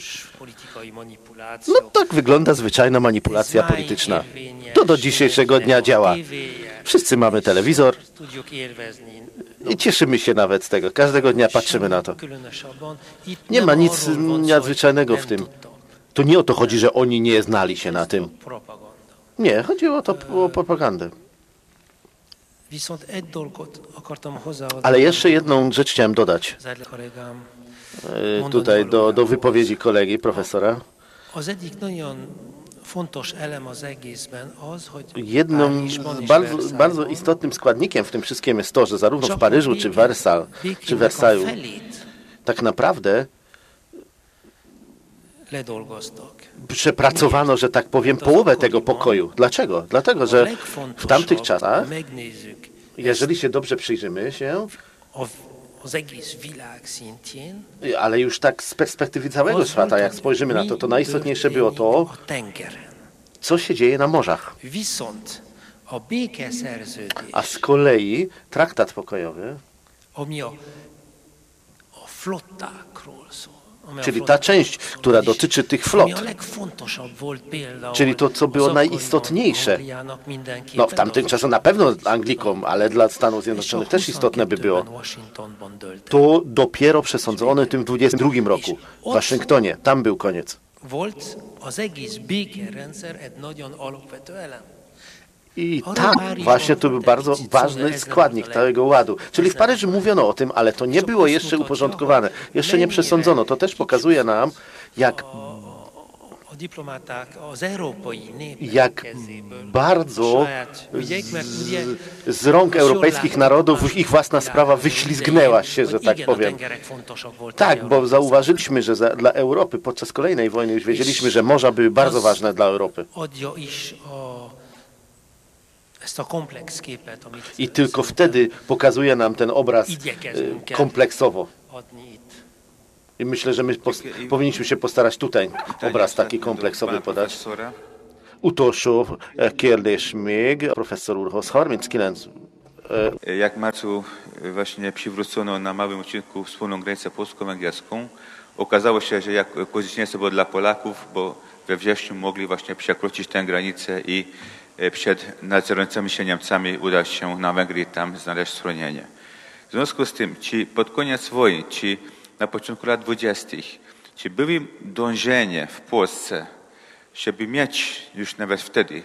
No tak wygląda zwyczajna manipulacja polityczna. To do dzisiejszego dnia działa. Wszyscy mamy telewizor i cieszymy się nawet z tego. Każdego dnia patrzymy na to. Nie ma nic nadzwyczajnego w tym. To nie o to chodzi, że oni nie znali się na tym. Nie, chodziło o to o propagandę. Ale jeszcze jedną rzecz chciałem dodać e, tutaj do, do wypowiedzi kolegi, profesora. Jednym bardzo, bardzo istotnym składnikiem w tym wszystkim jest to, że zarówno w Paryżu, czy w Wersal, czy Wersaju tak naprawdę przepracowano, że tak powiem, połowę tego pokoju. Dlaczego? Dlatego, że w tamtych czasach, jeżeli się dobrze przyjrzymy się, ale już tak z perspektywy całego świata, jak spojrzymy na to, to najistotniejsze było to, co się dzieje na morzach. A z kolei traktat pokojowy, ami a, a czyli ta część, która dotyczy tych flot, Czyli to, co było najistotniejsze. No w tamtym czasie na pewno Anglikom, ale dla Stanów Zjednoczonych też istotne by było. 22-ben Washingtonban dölt el. To dopiero przesądzone w tym 22 roku w Waszyngtonie. Tam był koniec. Volt az egész békerendszer egy nagyon alapvető elem. I tam właśnie to był bardzo ważny składnik całego ładu. Czyli w Paryżu mówiono o tym, ale to nie było jeszcze uporządkowane. Jeszcze nie przesądzono. To też pokazuje nam, jak, jak bardzo z, z rąk europejskich narodów ich własna sprawa wyślizgnęła się, że tak powiem. Tak, bo zauważyliśmy, że za, dla Europy podczas kolejnej wojny już wiedzieliśmy, że morza były bardzo ważne dla Europy. I tylko wtedy pokazuje nam ten obraz e, kompleksowo. I myślę, że my powinniśmy się postarać tutaj obraz taki kompleksowy podać. Utolsó kérdés még a professzor úrhoz. 39 Jak w marcu właśnie przywrócono na małym odcinku wspólną granicę polsko-węgierską, okazało się, że jak korzystnie było dla Polaków, bo we wrześniu mogli właśnie przekroczyć tę granicę i przed nadzorującymi się Niemcami udać się na Węgry i tam znaleźć schronienie. W związku z tym, czy pod koniec wojny, czy na początku lat 20., czy były dążenie w Polsce, żeby mieć już nawet wtedy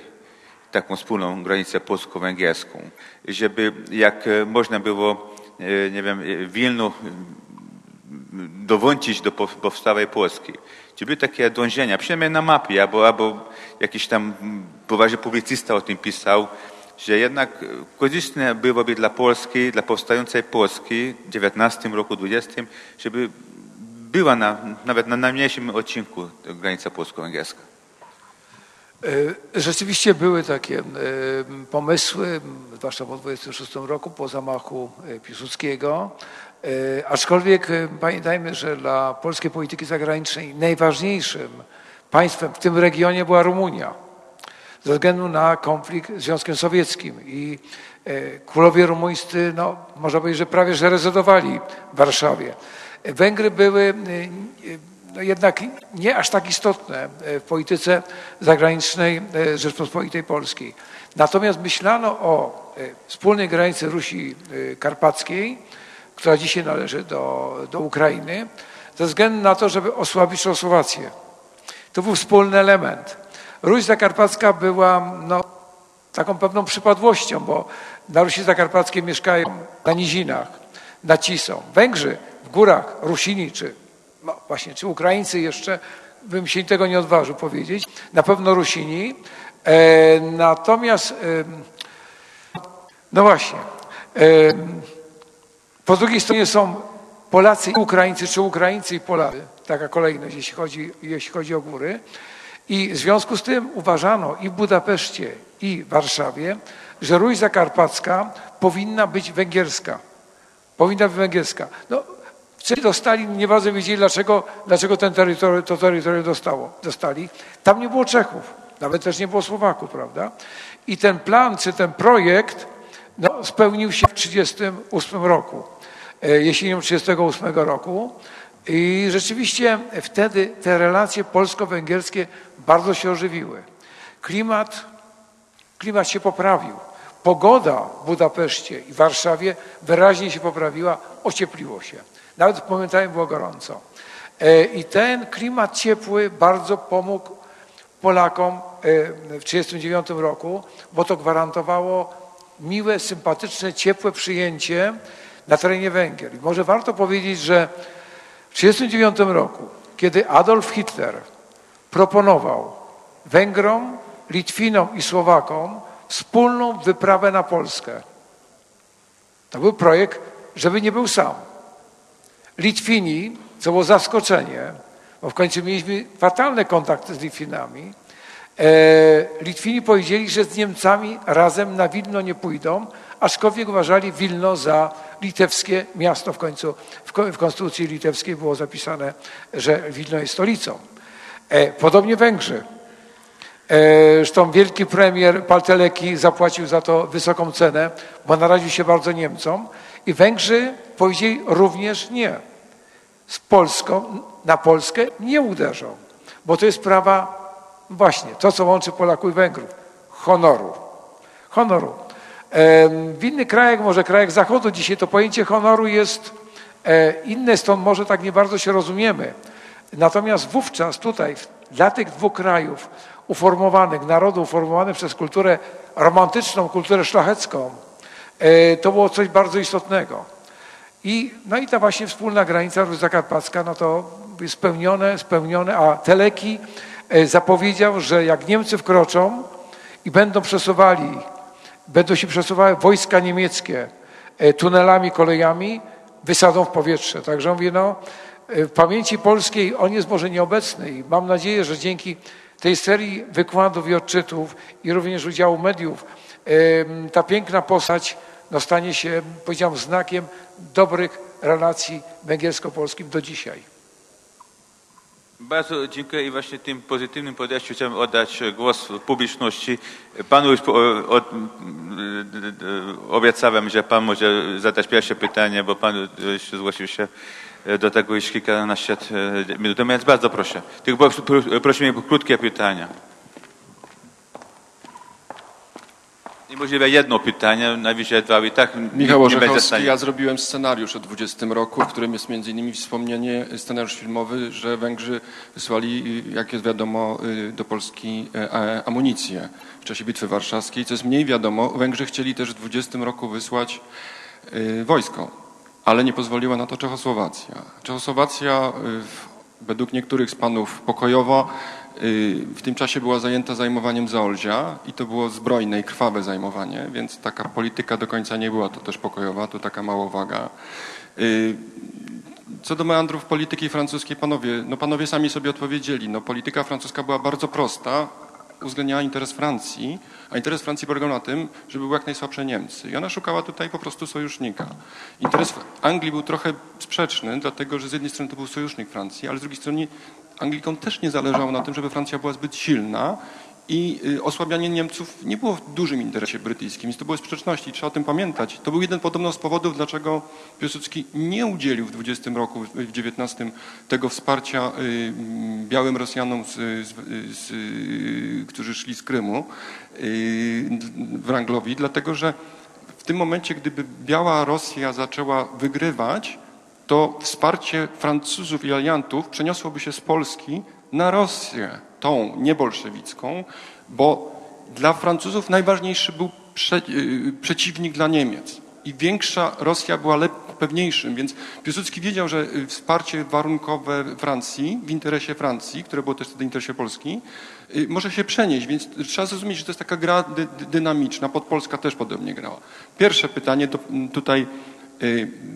taką wspólną granicę polsko-węgierską, żeby jak e, można było, e, nie wiem, e, Wilno m, dołączyć do pow- powstałej Polski. Czy były takie dążenia, przynajmniej na mapie, albo, albo jakiś tam poważny publicysta o tym pisał, że jednak e, korzystne byłoby dla Polski, dla powstającej Polski w XIX roku, XX, żeby była na, nawet na najmniejszym odcinku granica polsko-węgierska. E, Rzeczywiście były takie e, pomysły, zwłaszcza po 26 roku, po zamachu Piłsudskiego. E, Aczkolwiek e, pamiętajmy, że dla polskiej polityki zagranicznej najważniejszym państwem w tym regionie była Rumunia. Ze względu na konflikt z Związkiem Sowieckim. I e, królowie rumuńscy, no, można powiedzieć, że prawie że rezydowali w Warszawie. Węgry były no jednak nie aż tak istotne w polityce zagranicznej Rzeczpospolitej Polskiej. Natomiast myślano o wspólnej granicy Rusi Karpackiej, która dzisiaj należy do, do Ukrainy, ze względu na to, żeby osłabić Czechosłowację. To był wspólny element. Ruś Zakarpacka była no, taką pewną przypadłością, bo na Rusi Zakarpackiej mieszkają na nizinach, nad Cisą. Węgrzy w górach, Rusini czy no właśnie, czy Ukraińcy jeszcze, bym się tego nie odważył powiedzieć, na pewno Rusini. E, natomiast, e, no właśnie, e, po drugiej stronie są Polacy i Ukraińcy, czy Ukraińcy i Polacy, taka kolejność, jeśli chodzi, jeśli chodzi o góry. I w związku z tym uważano i w Budapeszcie, i w Warszawie, że Ruś Zakarpacka powinna być węgierska. Powinna być węgierska. No, Czesi dostali, nie bardzo wiedzieli, dlaczego, dlaczego ten terytorium, to terytorium dostało, dostali. Tam nie było Czechów, nawet też nie było Słowaków, prawda? I ten plan, czy ten projekt no, spełnił się w 1938 roku, e, jesienią 1938 roku. I rzeczywiście wtedy te relacje polsko-węgierskie bardzo się ożywiły. Klimat, klimat się poprawił. Pogoda w Budapeszcie i Warszawie wyraźnie się poprawiła, ociepliło się. Nawet momentami było gorąco. E, I ten klimat ciepły bardzo pomógł Polakom e, w 1939 roku, bo to gwarantowało miłe, sympatyczne, ciepłe przyjęcie na terenie Węgier. I może warto powiedzieć, że w 1939 roku, kiedy Adolf Hitler proponował Węgrom, Litwinom i Słowakom wspólną wyprawę na Polskę, to był projekt, żeby nie był sam. Litwini, co było zaskoczenie, bo w końcu mieliśmy fatalne kontakty z Litwinami, Litwini powiedzieli, że z Niemcami razem na Wilno nie pójdą, aczkolwiek uważali Wilno za litewskie miasto. W końcu w, ko- w konstytucji litewskiej było zapisane, że Wilno jest stolicą. E, podobnie Węgrzy. E, Zresztą wielki premier Palteleki zapłacił za to wysoką cenę, bo naraził się bardzo Niemcom. I Węgrzy powiedzieli również nie. Z Polską, na Polskę nie uderzą, bo to jest sprawa właśnie to, co łączy Polaków i Węgrów. Honoru. Honoru. W innych krajach, może krajach Zachodu dzisiaj to pojęcie honoru jest e, inne, stąd może tak nie bardzo się rozumiemy. Natomiast wówczas tutaj dla tych dwóch krajów uformowanych, narodów uformowanych przez kulturę romantyczną, kulturę szlachecką, e, to było coś bardzo istotnego. I, no i ta właśnie wspólna granica zakarpacka, no to jest spełnione, spełnione, a Teleki zapowiedział, że jak Niemcy wkroczą i będą przesuwali, będą się przesuwały wojska niemieckie e, tunelami, kolejami, wysadzą w powietrze. Także mówię, no, e, w pamięci polskiej on jest może nieobecny i mam nadzieję, że dzięki tej serii wykładów i odczytów i również udziału mediów ta piękna postać no, stanie się, powiedziałem, znakiem dobrych relacji węgiersko-polskich do dzisiaj. Bardzo dziękuję i właśnie tym pozytywnym podejściu chciałem oddać głos publiczności. Panu już obiecałem, że pan może zadać pierwsze pytanie, bo pan już zgłosił się do tego już kilkanaście minut. Więc bardzo proszę. Tylko pro- prosimy krótkie pytania. I możliwe jedno pytanie, najwyżej dwa i tak Michał nie będzie Orzechowski, stanie. ja zrobiłem scenariusz o 20 roku, w którym jest między innymi wspomnienie, scenariusz filmowy, że Węgrzy wysłali, y, jak jest wiadomo, y, do Polski e, amunicję w czasie Bitwy Warszawskiej. Co jest mniej wiadomo, Węgrzy chcieli też w 20 roku wysłać y, wojsko, ale nie pozwoliła na to Czechosłowacja. Czechosłowacja y, według niektórych z panów pokojowo y, w tym czasie była zajęta zajmowaniem Zaolzia i to było zbrojne i krwawe zajmowanie, więc taka polityka do końca nie była to też pokojowa, to taka małowaga. Y, Co do meandrów polityki francuskiej, panowie, no panowie sami sobie odpowiedzieli. No, polityka francuska była bardzo prosta, uwzględniała interes Francji, a interes Francji polegał na tym, żeby były jak najsłabsze Niemcy. I ona szukała tutaj po prostu sojusznika. Interes Anglii był trochę sprzeczny, dlatego że z jednej strony to był sojusznik Francji, ale z drugiej strony Anglikom też nie zależało na tym, żeby Francja była zbyt silna i y, osłabianie Niemców nie było w dużym interesie brytyjskim, więc to były sprzeczności, trzeba o tym pamiętać. To był jeden podobno z powodów, dlaczego Piłsudski nie udzielił w 20 roku, w 19 tego wsparcia y, m, białym Rosjanom, z, z, z, y, którzy szli z Krymu w Wranglowi, dlatego że w tym momencie, gdyby biała Rosja zaczęła wygrywać, to wsparcie Francuzów i aliantów przeniosłoby się z Polski na Rosję, tą niebolszewicką, bo dla Francuzów najważniejszy był prze, yy, przeciwnik dla Niemiec. I większa Rosja była lep, pewniejszym, więc Piłsudski wiedział, że y, wsparcie warunkowe Francji, w interesie Francji, które było też w interesie Polski, y, może się przenieść, więc trzeba zrozumieć, że to jest taka gra dy, dy, dynamiczna, podpolska też podobnie grała. Pierwsze pytanie tutaj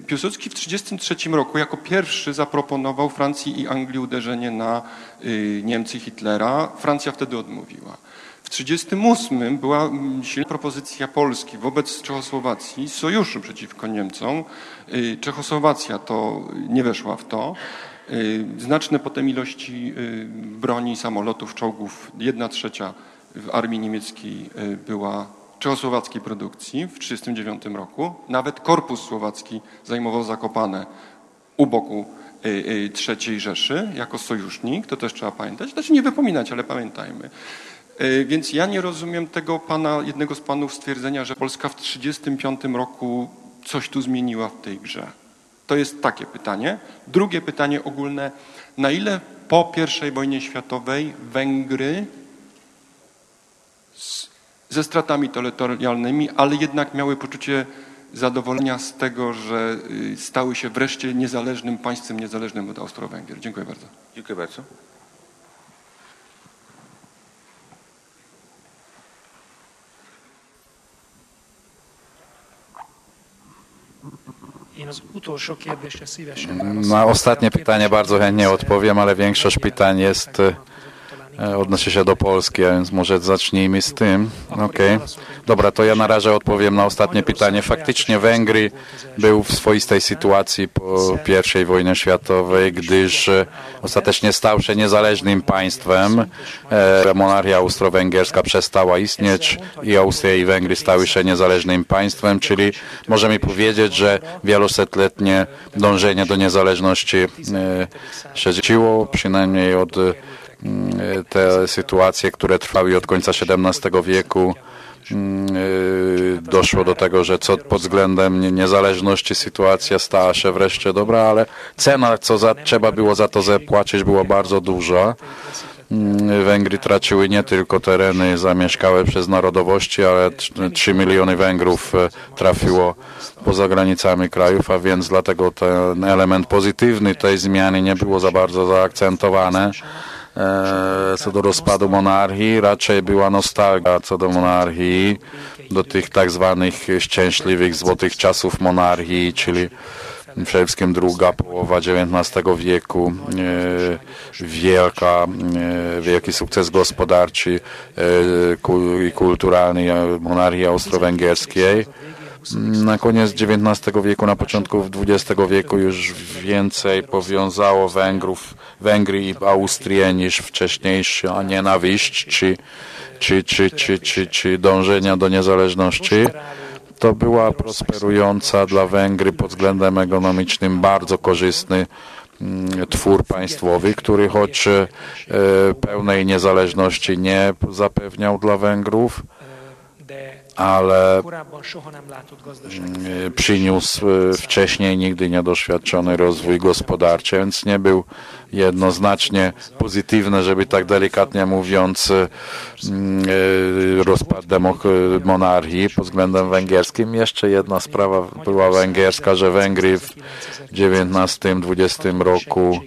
Piłsudski w 1933 roku jako pierwszy zaproponował Francji i Anglii uderzenie na y, Niemcy Hitlera. Francja wtedy odmówiła. W 1938 była mm, silna propozycja Polski wobec Czechosłowacji sojuszu przeciwko Niemcom. Y, Czechosłowacja to nie weszła w to. Y, Znaczne potem ilości y, broni, samolotów, czołgów, jedna trzecia w armii niemieckiej y, była czechosłowackiej produkcji w 1939 roku. Nawet Korpus Słowacki zajmował Zakopane u boku y, y, III Rzeszy jako sojusznik, to też trzeba pamiętać. Znaczy nie wypominać, ale pamiętajmy. Y, Więc ja nie rozumiem tego pana, jednego z panów stwierdzenia, że Polska w 1935 roku coś tu zmieniła w tej grze. To jest takie pytanie. Drugie pytanie ogólne. Na ile po I wojnie światowej Węgry ze stratami terytorialnymi, ale jednak miały poczucie zadowolenia z tego, że y, stały się wreszcie niezależnym państwem, niezależnym od Austro-Węgier. Dziękuję bardzo. Dziękuję bardzo. Na ostatnie pytanie bardzo chętnie odpowiem, ale większość pytań jest e, odnosi się do Polski, a więc może zacznijmy z tym. Okej. Dobra, to ja na razie odpowiem na ostatnie pytanie. Faktycznie Węgry był w swoistej sytuacji po I wojnie światowej, gdyż e, ostatecznie stał się niezależnym państwem. E, Monarchia austro-węgierska przestała istnieć i Austria i Węgry stały się niezależnym państwem, czyli możemy powiedzieć, że wielosetletnie dążenie do niezależności e, się dzieciło, przynajmniej od e, te sytuacje, które trwały od końca XVII wieku, mm, y, doszło do tego, że co pod względem nie- niezależności sytuacja stała się wreszcie dobra, ale cena, co za, trzeba było za to zapłacić, była bardzo duża. Mm, Węgry traciły nie tylko tereny zamieszkałe przez narodowości, ale 3 miliony Węgrów e, trafiło poza granicami krajów, a więc dlatego ten element pozytywny tej zmiany nie było za bardzo zaakcentowane. E, Co do rozpadu monarchii, raczej była nostalgia co do monarchii, do tych tak zwanych szczęśliwych złotych czasów monarchii, czyli przede wszystkim druga połowa XIX wieku, e, wielka, e, wielki sukces gospodarczy i kulturalny monarchii austro-węgierskiej. Na koniec XIX wieku, na początku XX wieku już więcej powiązało Węgrów, Węgry i Austrię niż wcześniejsza nienawiść czy, czy, czy, czy, czy, czy dążenia do niezależności. To była prosperująca dla Węgry pod względem ekonomicznym bardzo korzystny mm, twór państwowy, który choć e, pełnej niezależności nie zapewniał dla Węgrów, ale e, przyniósł e, wcześniej nigdy niedoświadczony rozwój gospodarczy, więc nie był jednoznacznie pozytywny, żeby tak delikatnie mówiąc mm, e, rozpad monarchii pod względem węgierskim. Jeszcze jedna sprawa była węgierska, że Węgry w XIX-XX roku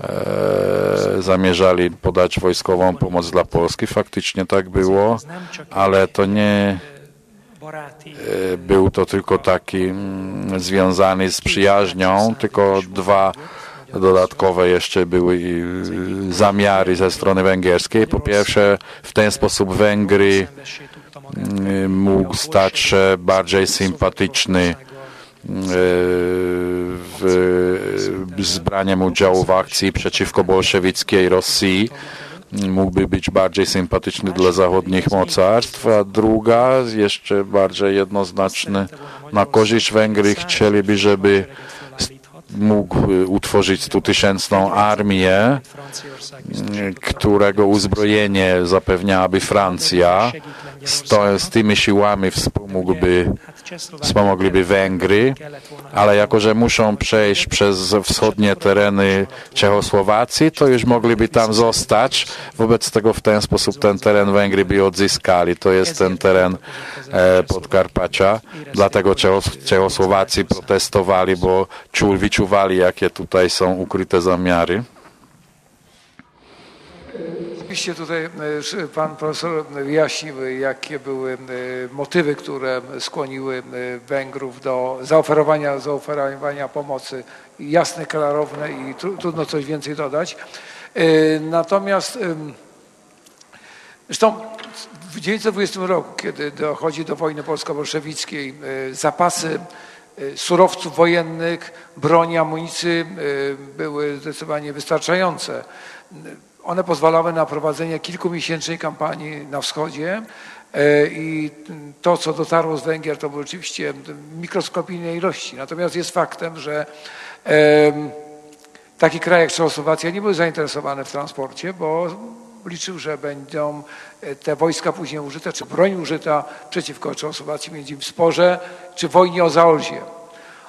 e, zamierzali podać wojskową pomoc dla Polski. Faktycznie tak było, ale to nie był to tylko taki mm, związany z przyjaźnią, tylko dwa dodatkowe jeszcze były y, zamiary ze strony węgierskiej. Po pierwsze, w ten sposób Węgry y, mógł stać się bardziej sympatyczny y, w z braniem udziału w akcji przeciwko bolszewickiej Rosji mógłby być bardziej sympatyczny dla zachodnich mocarstw, a druga, jeszcze bardziej jednoznaczny, na korzyść Węgry chcieliby, żeby mógł y, utworzyć stutysięczną armię, Franciaország którego uzbrojenie zapewniałaby Francja. Z, z tymi siłami wspomógłby, wspomogliby Węgry, ale jako, że muszą przejść przez wschodnie tereny Czechosłowacji, to już mogliby tam zostać. Wobec tego w ten sposób ten teren Węgry by odzyskali. To jest ten teren e, Podkarpacia. Dlatego Czechos- Czechosłowacy protestowali, bo czu, wyczuwali, jakie tutaj są ukryte zamiary. Oczywiście tutaj e, pan profesor wyjaśnił, jakie były e, motywy, które skłoniły e, Węgrów do zaoferowania, zaoferowania pomocy. Jasne, klarowne i tru, trudno coś więcej dodać. Natomiast zresztą w 1920 roku, kiedy dochodzi do wojny polsko-bolszewickiej, zapasy surowców wojennych, broni, amunicji były zdecydowanie wystarczające. One pozwalały na prowadzenie kilkumiesięcznej kampanii na wschodzie e, i to, co dotarło z Węgier, to były oczywiście mikroskopijne ilości. Natomiast jest faktem, że taki kraj jak Czechosłowacja nie był zainteresowany w transporcie, bo liczył, że będą e, te wojska później użyte, czy broń użyta przeciwko Czechosłowacji, między w sporze, czy wojnie o Zaolzie.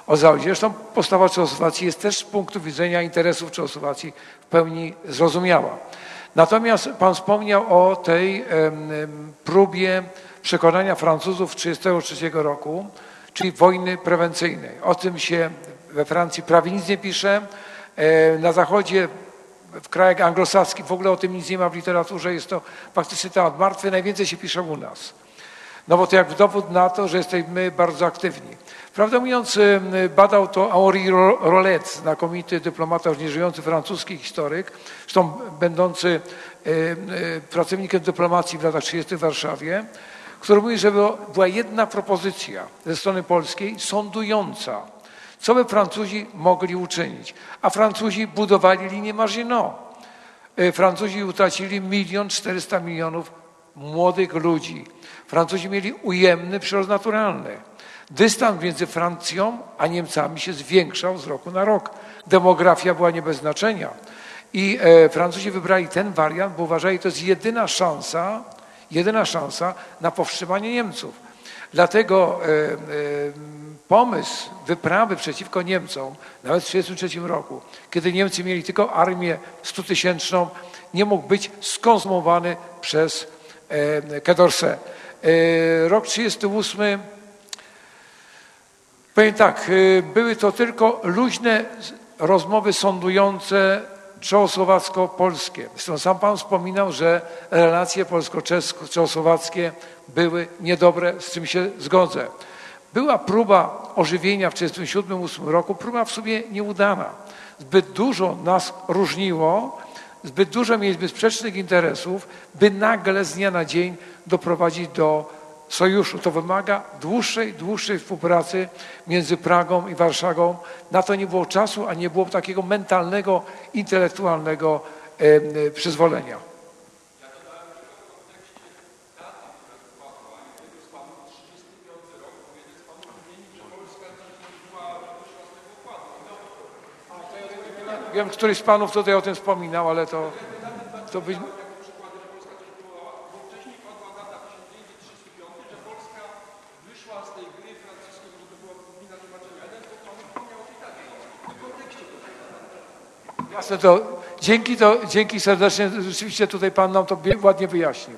O Zaolzie. Zresztą postawa Czechosłowacji jest też z punktu widzenia interesów Czechosłowacji w pełni zrozumiała. Natomiast pan wspomniał o tej próbie przekonania Francuzów 1933 roku, czyli wojny prewencyjnej. O tym się we Francji prawie nic nie pisze. E, Na Zachodzie, w krajach anglosaskich w ogóle o tym nic nie ma w literaturze. Jest to faktycznie temat martwy. Najwięcej się pisze u nas. No bo to jak dowód na to, że jesteśmy bardzo aktywni. Prawdę mówiąc, badał to Henri Ro- Rollet, znakomity dyplomata, już nieżyjący francuski historyk, zresztą będący em, pracownikiem dyplomacji w latach 30. w Warszawie, który mówi, że była jedna propozycja ze strony polskiej sądująca, co by Francuzi mogli uczynić. A Francuzi budowali linię Maginot. E, Francuzi utracili milion czterysta milionów młodych ludzi. Francuzi mieli ujemny przyrost naturalny. Dystans między Francją a Niemcami się zwiększał z roku na rok. Demografia była nie bez znaczenia. I e, Francuzi wybrali ten wariant, bo uważali, że to jest jedyna szansa, jedyna szansa na powstrzymanie Niemców. Dlatego e, e, pomysł wyprawy przeciwko Niemcom, nawet w 1933 roku, kiedy Niemcy mieli tylko armię stutysięczną, nie mógł być skonsumowany przez Kedorse. Rok 1938 Powiem tak, y, były to tylko luźne rozmowy sądujące czechosłowacko-polskie. Zresztą sam pan wspominał, że relacje polsko-czechosłowackie były niedobre, z czym się zgodzę. Była próba ożywienia w 1937-1938 roku, próba w sumie nieudana. Zbyt dużo nas różniło, zbyt dużo mieliśmy sprzecznych interesów, by nagle z dnia na dzień doprowadzić do sojuszu. To wymaga dłuższej, dłuższej współpracy między Pragą i Warszawą. Na to nie było czasu, a nie było takiego mentalnego, intelektualnego e, e, przyzwolenia. Wiem, któryś z panów tutaj o tym wspominał, ale to, to być... Jasne, to dzięki, to dzięki serdecznie. Rzeczywiście tutaj pan nam to ładnie wyjaśnił.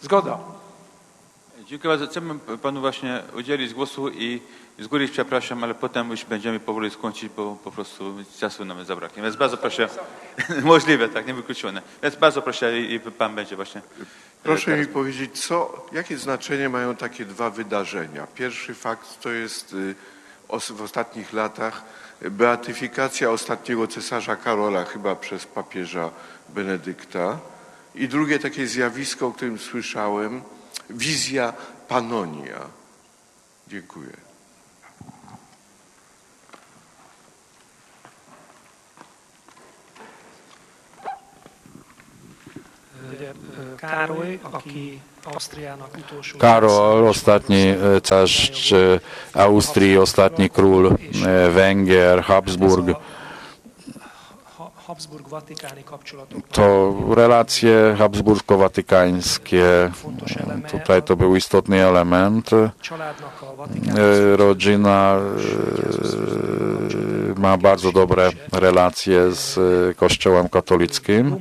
Zgoda. Dziękuję bardzo. Chciałbym panu właśnie udzielić głosu i z góry przepraszam, ale potem już będziemy powoli skończyć, bo po prostu czasu nam zabraknie. Więc bardzo proszę, możliwe, tak, niewykluczone. Więc bardzo proszę i pan będzie właśnie. Proszę teraz. mi powiedzieć, co, jakie znaczenie mają takie dwa wydarzenia? Pierwszy fakt to jest y, w ostatnich latach beatyfikacja ostatniego cesarza Karola, chyba przez papieża Benedykta. I drugie takie zjawisko, o którym słyszałem, wizja Panonia. Dziękuję. Karol, ostatni e, carz e, Austrii, ostatni król e, Węgier, Habsburg, to relacje habsburgo-watykańskie, tutaj to był istotny element. E, Rodzina e, ma bardzo dobre relacje z e, Kościołem katolickim.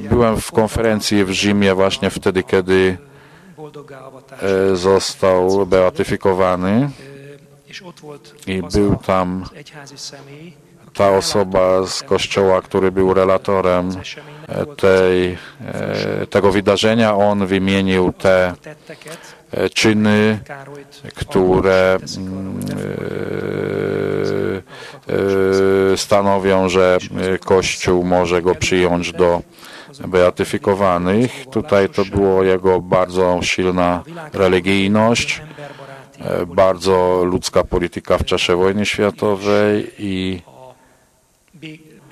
Byłem w konferencji w Rzymie właśnie wtedy, kiedy e, został beatyfikowany i był tam ta osoba z kościoła, który był relatorem e, tej, e, tego wydarzenia. On wymienił te e, czyny, Károlyt które mm, e, e, stanowią, że e, Kościół może go przyjąć do beatyfikowanych. Tutaj to było jego bardzo silna religijność, e, bardzo ludzka polityka w czasie wojny światowej i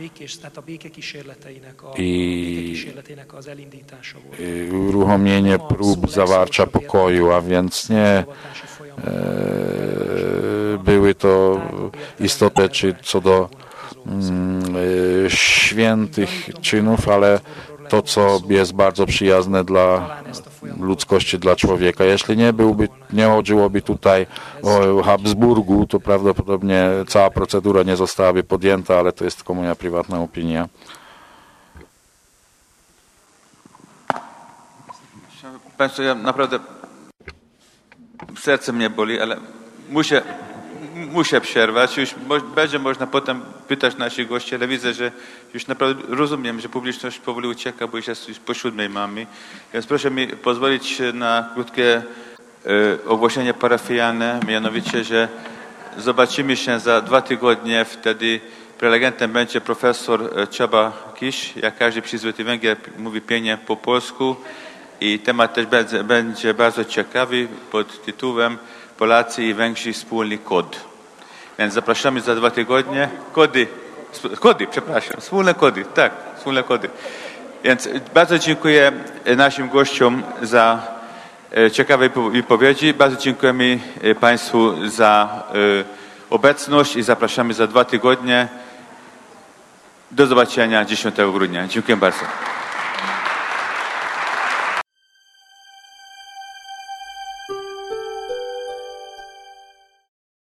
békés, tehát a békekísérleteinek, a, I- békekísérletének az elindítása volt. y, uruchomienie prób zawarcia pokoju, a więc nie e, były to istotne czy co do mm, e, świętych czynów, ale to, co jest bardzo przyjazne dla ludzkości, dla człowieka. Jeśli nie byłby, nie chodziłoby tutaj o Habsburgu, to prawdopodobnie cała procedura nie zostałaby podjęta, ale to jest tylko moja prywatna opinia. Państwo, ja naprawdę serce mnie boli, ale muszę, muszę przerwać. Już będzie można potem pytać naszych gości, ale widzę, że już naprawdę rozumiem, że publiczność powoli ucieka, bo już jest już po siódmej mamy. Więc proszę mi pozwolić na krótkie e, ogłoszenie parafialne, mianowicie, że zobaczymy się za dwa tygodnie, wtedy prelegentem będzie profesor e, Csaba Kisz, jak każdy przyzwoity Węgier mówi pięknie po polsku i temat też będzie, będzie bardzo ciekawy pod tytułem Polacy i Węgrzy wspólny kod. Więc zapraszamy za dwa tygodnie. Kody, kody, przepraszam, wspólne kody, tak, wspólne kody. Więc bardzo dziękuję e, naszym gościom za e, ciekawe wypo- wypowiedzi. Bardzo dziękujemy Państwu za obecność i zapraszamy za dwa tygodnie. Do zobaczenia 10 grudnia. Dziękuję bardzo.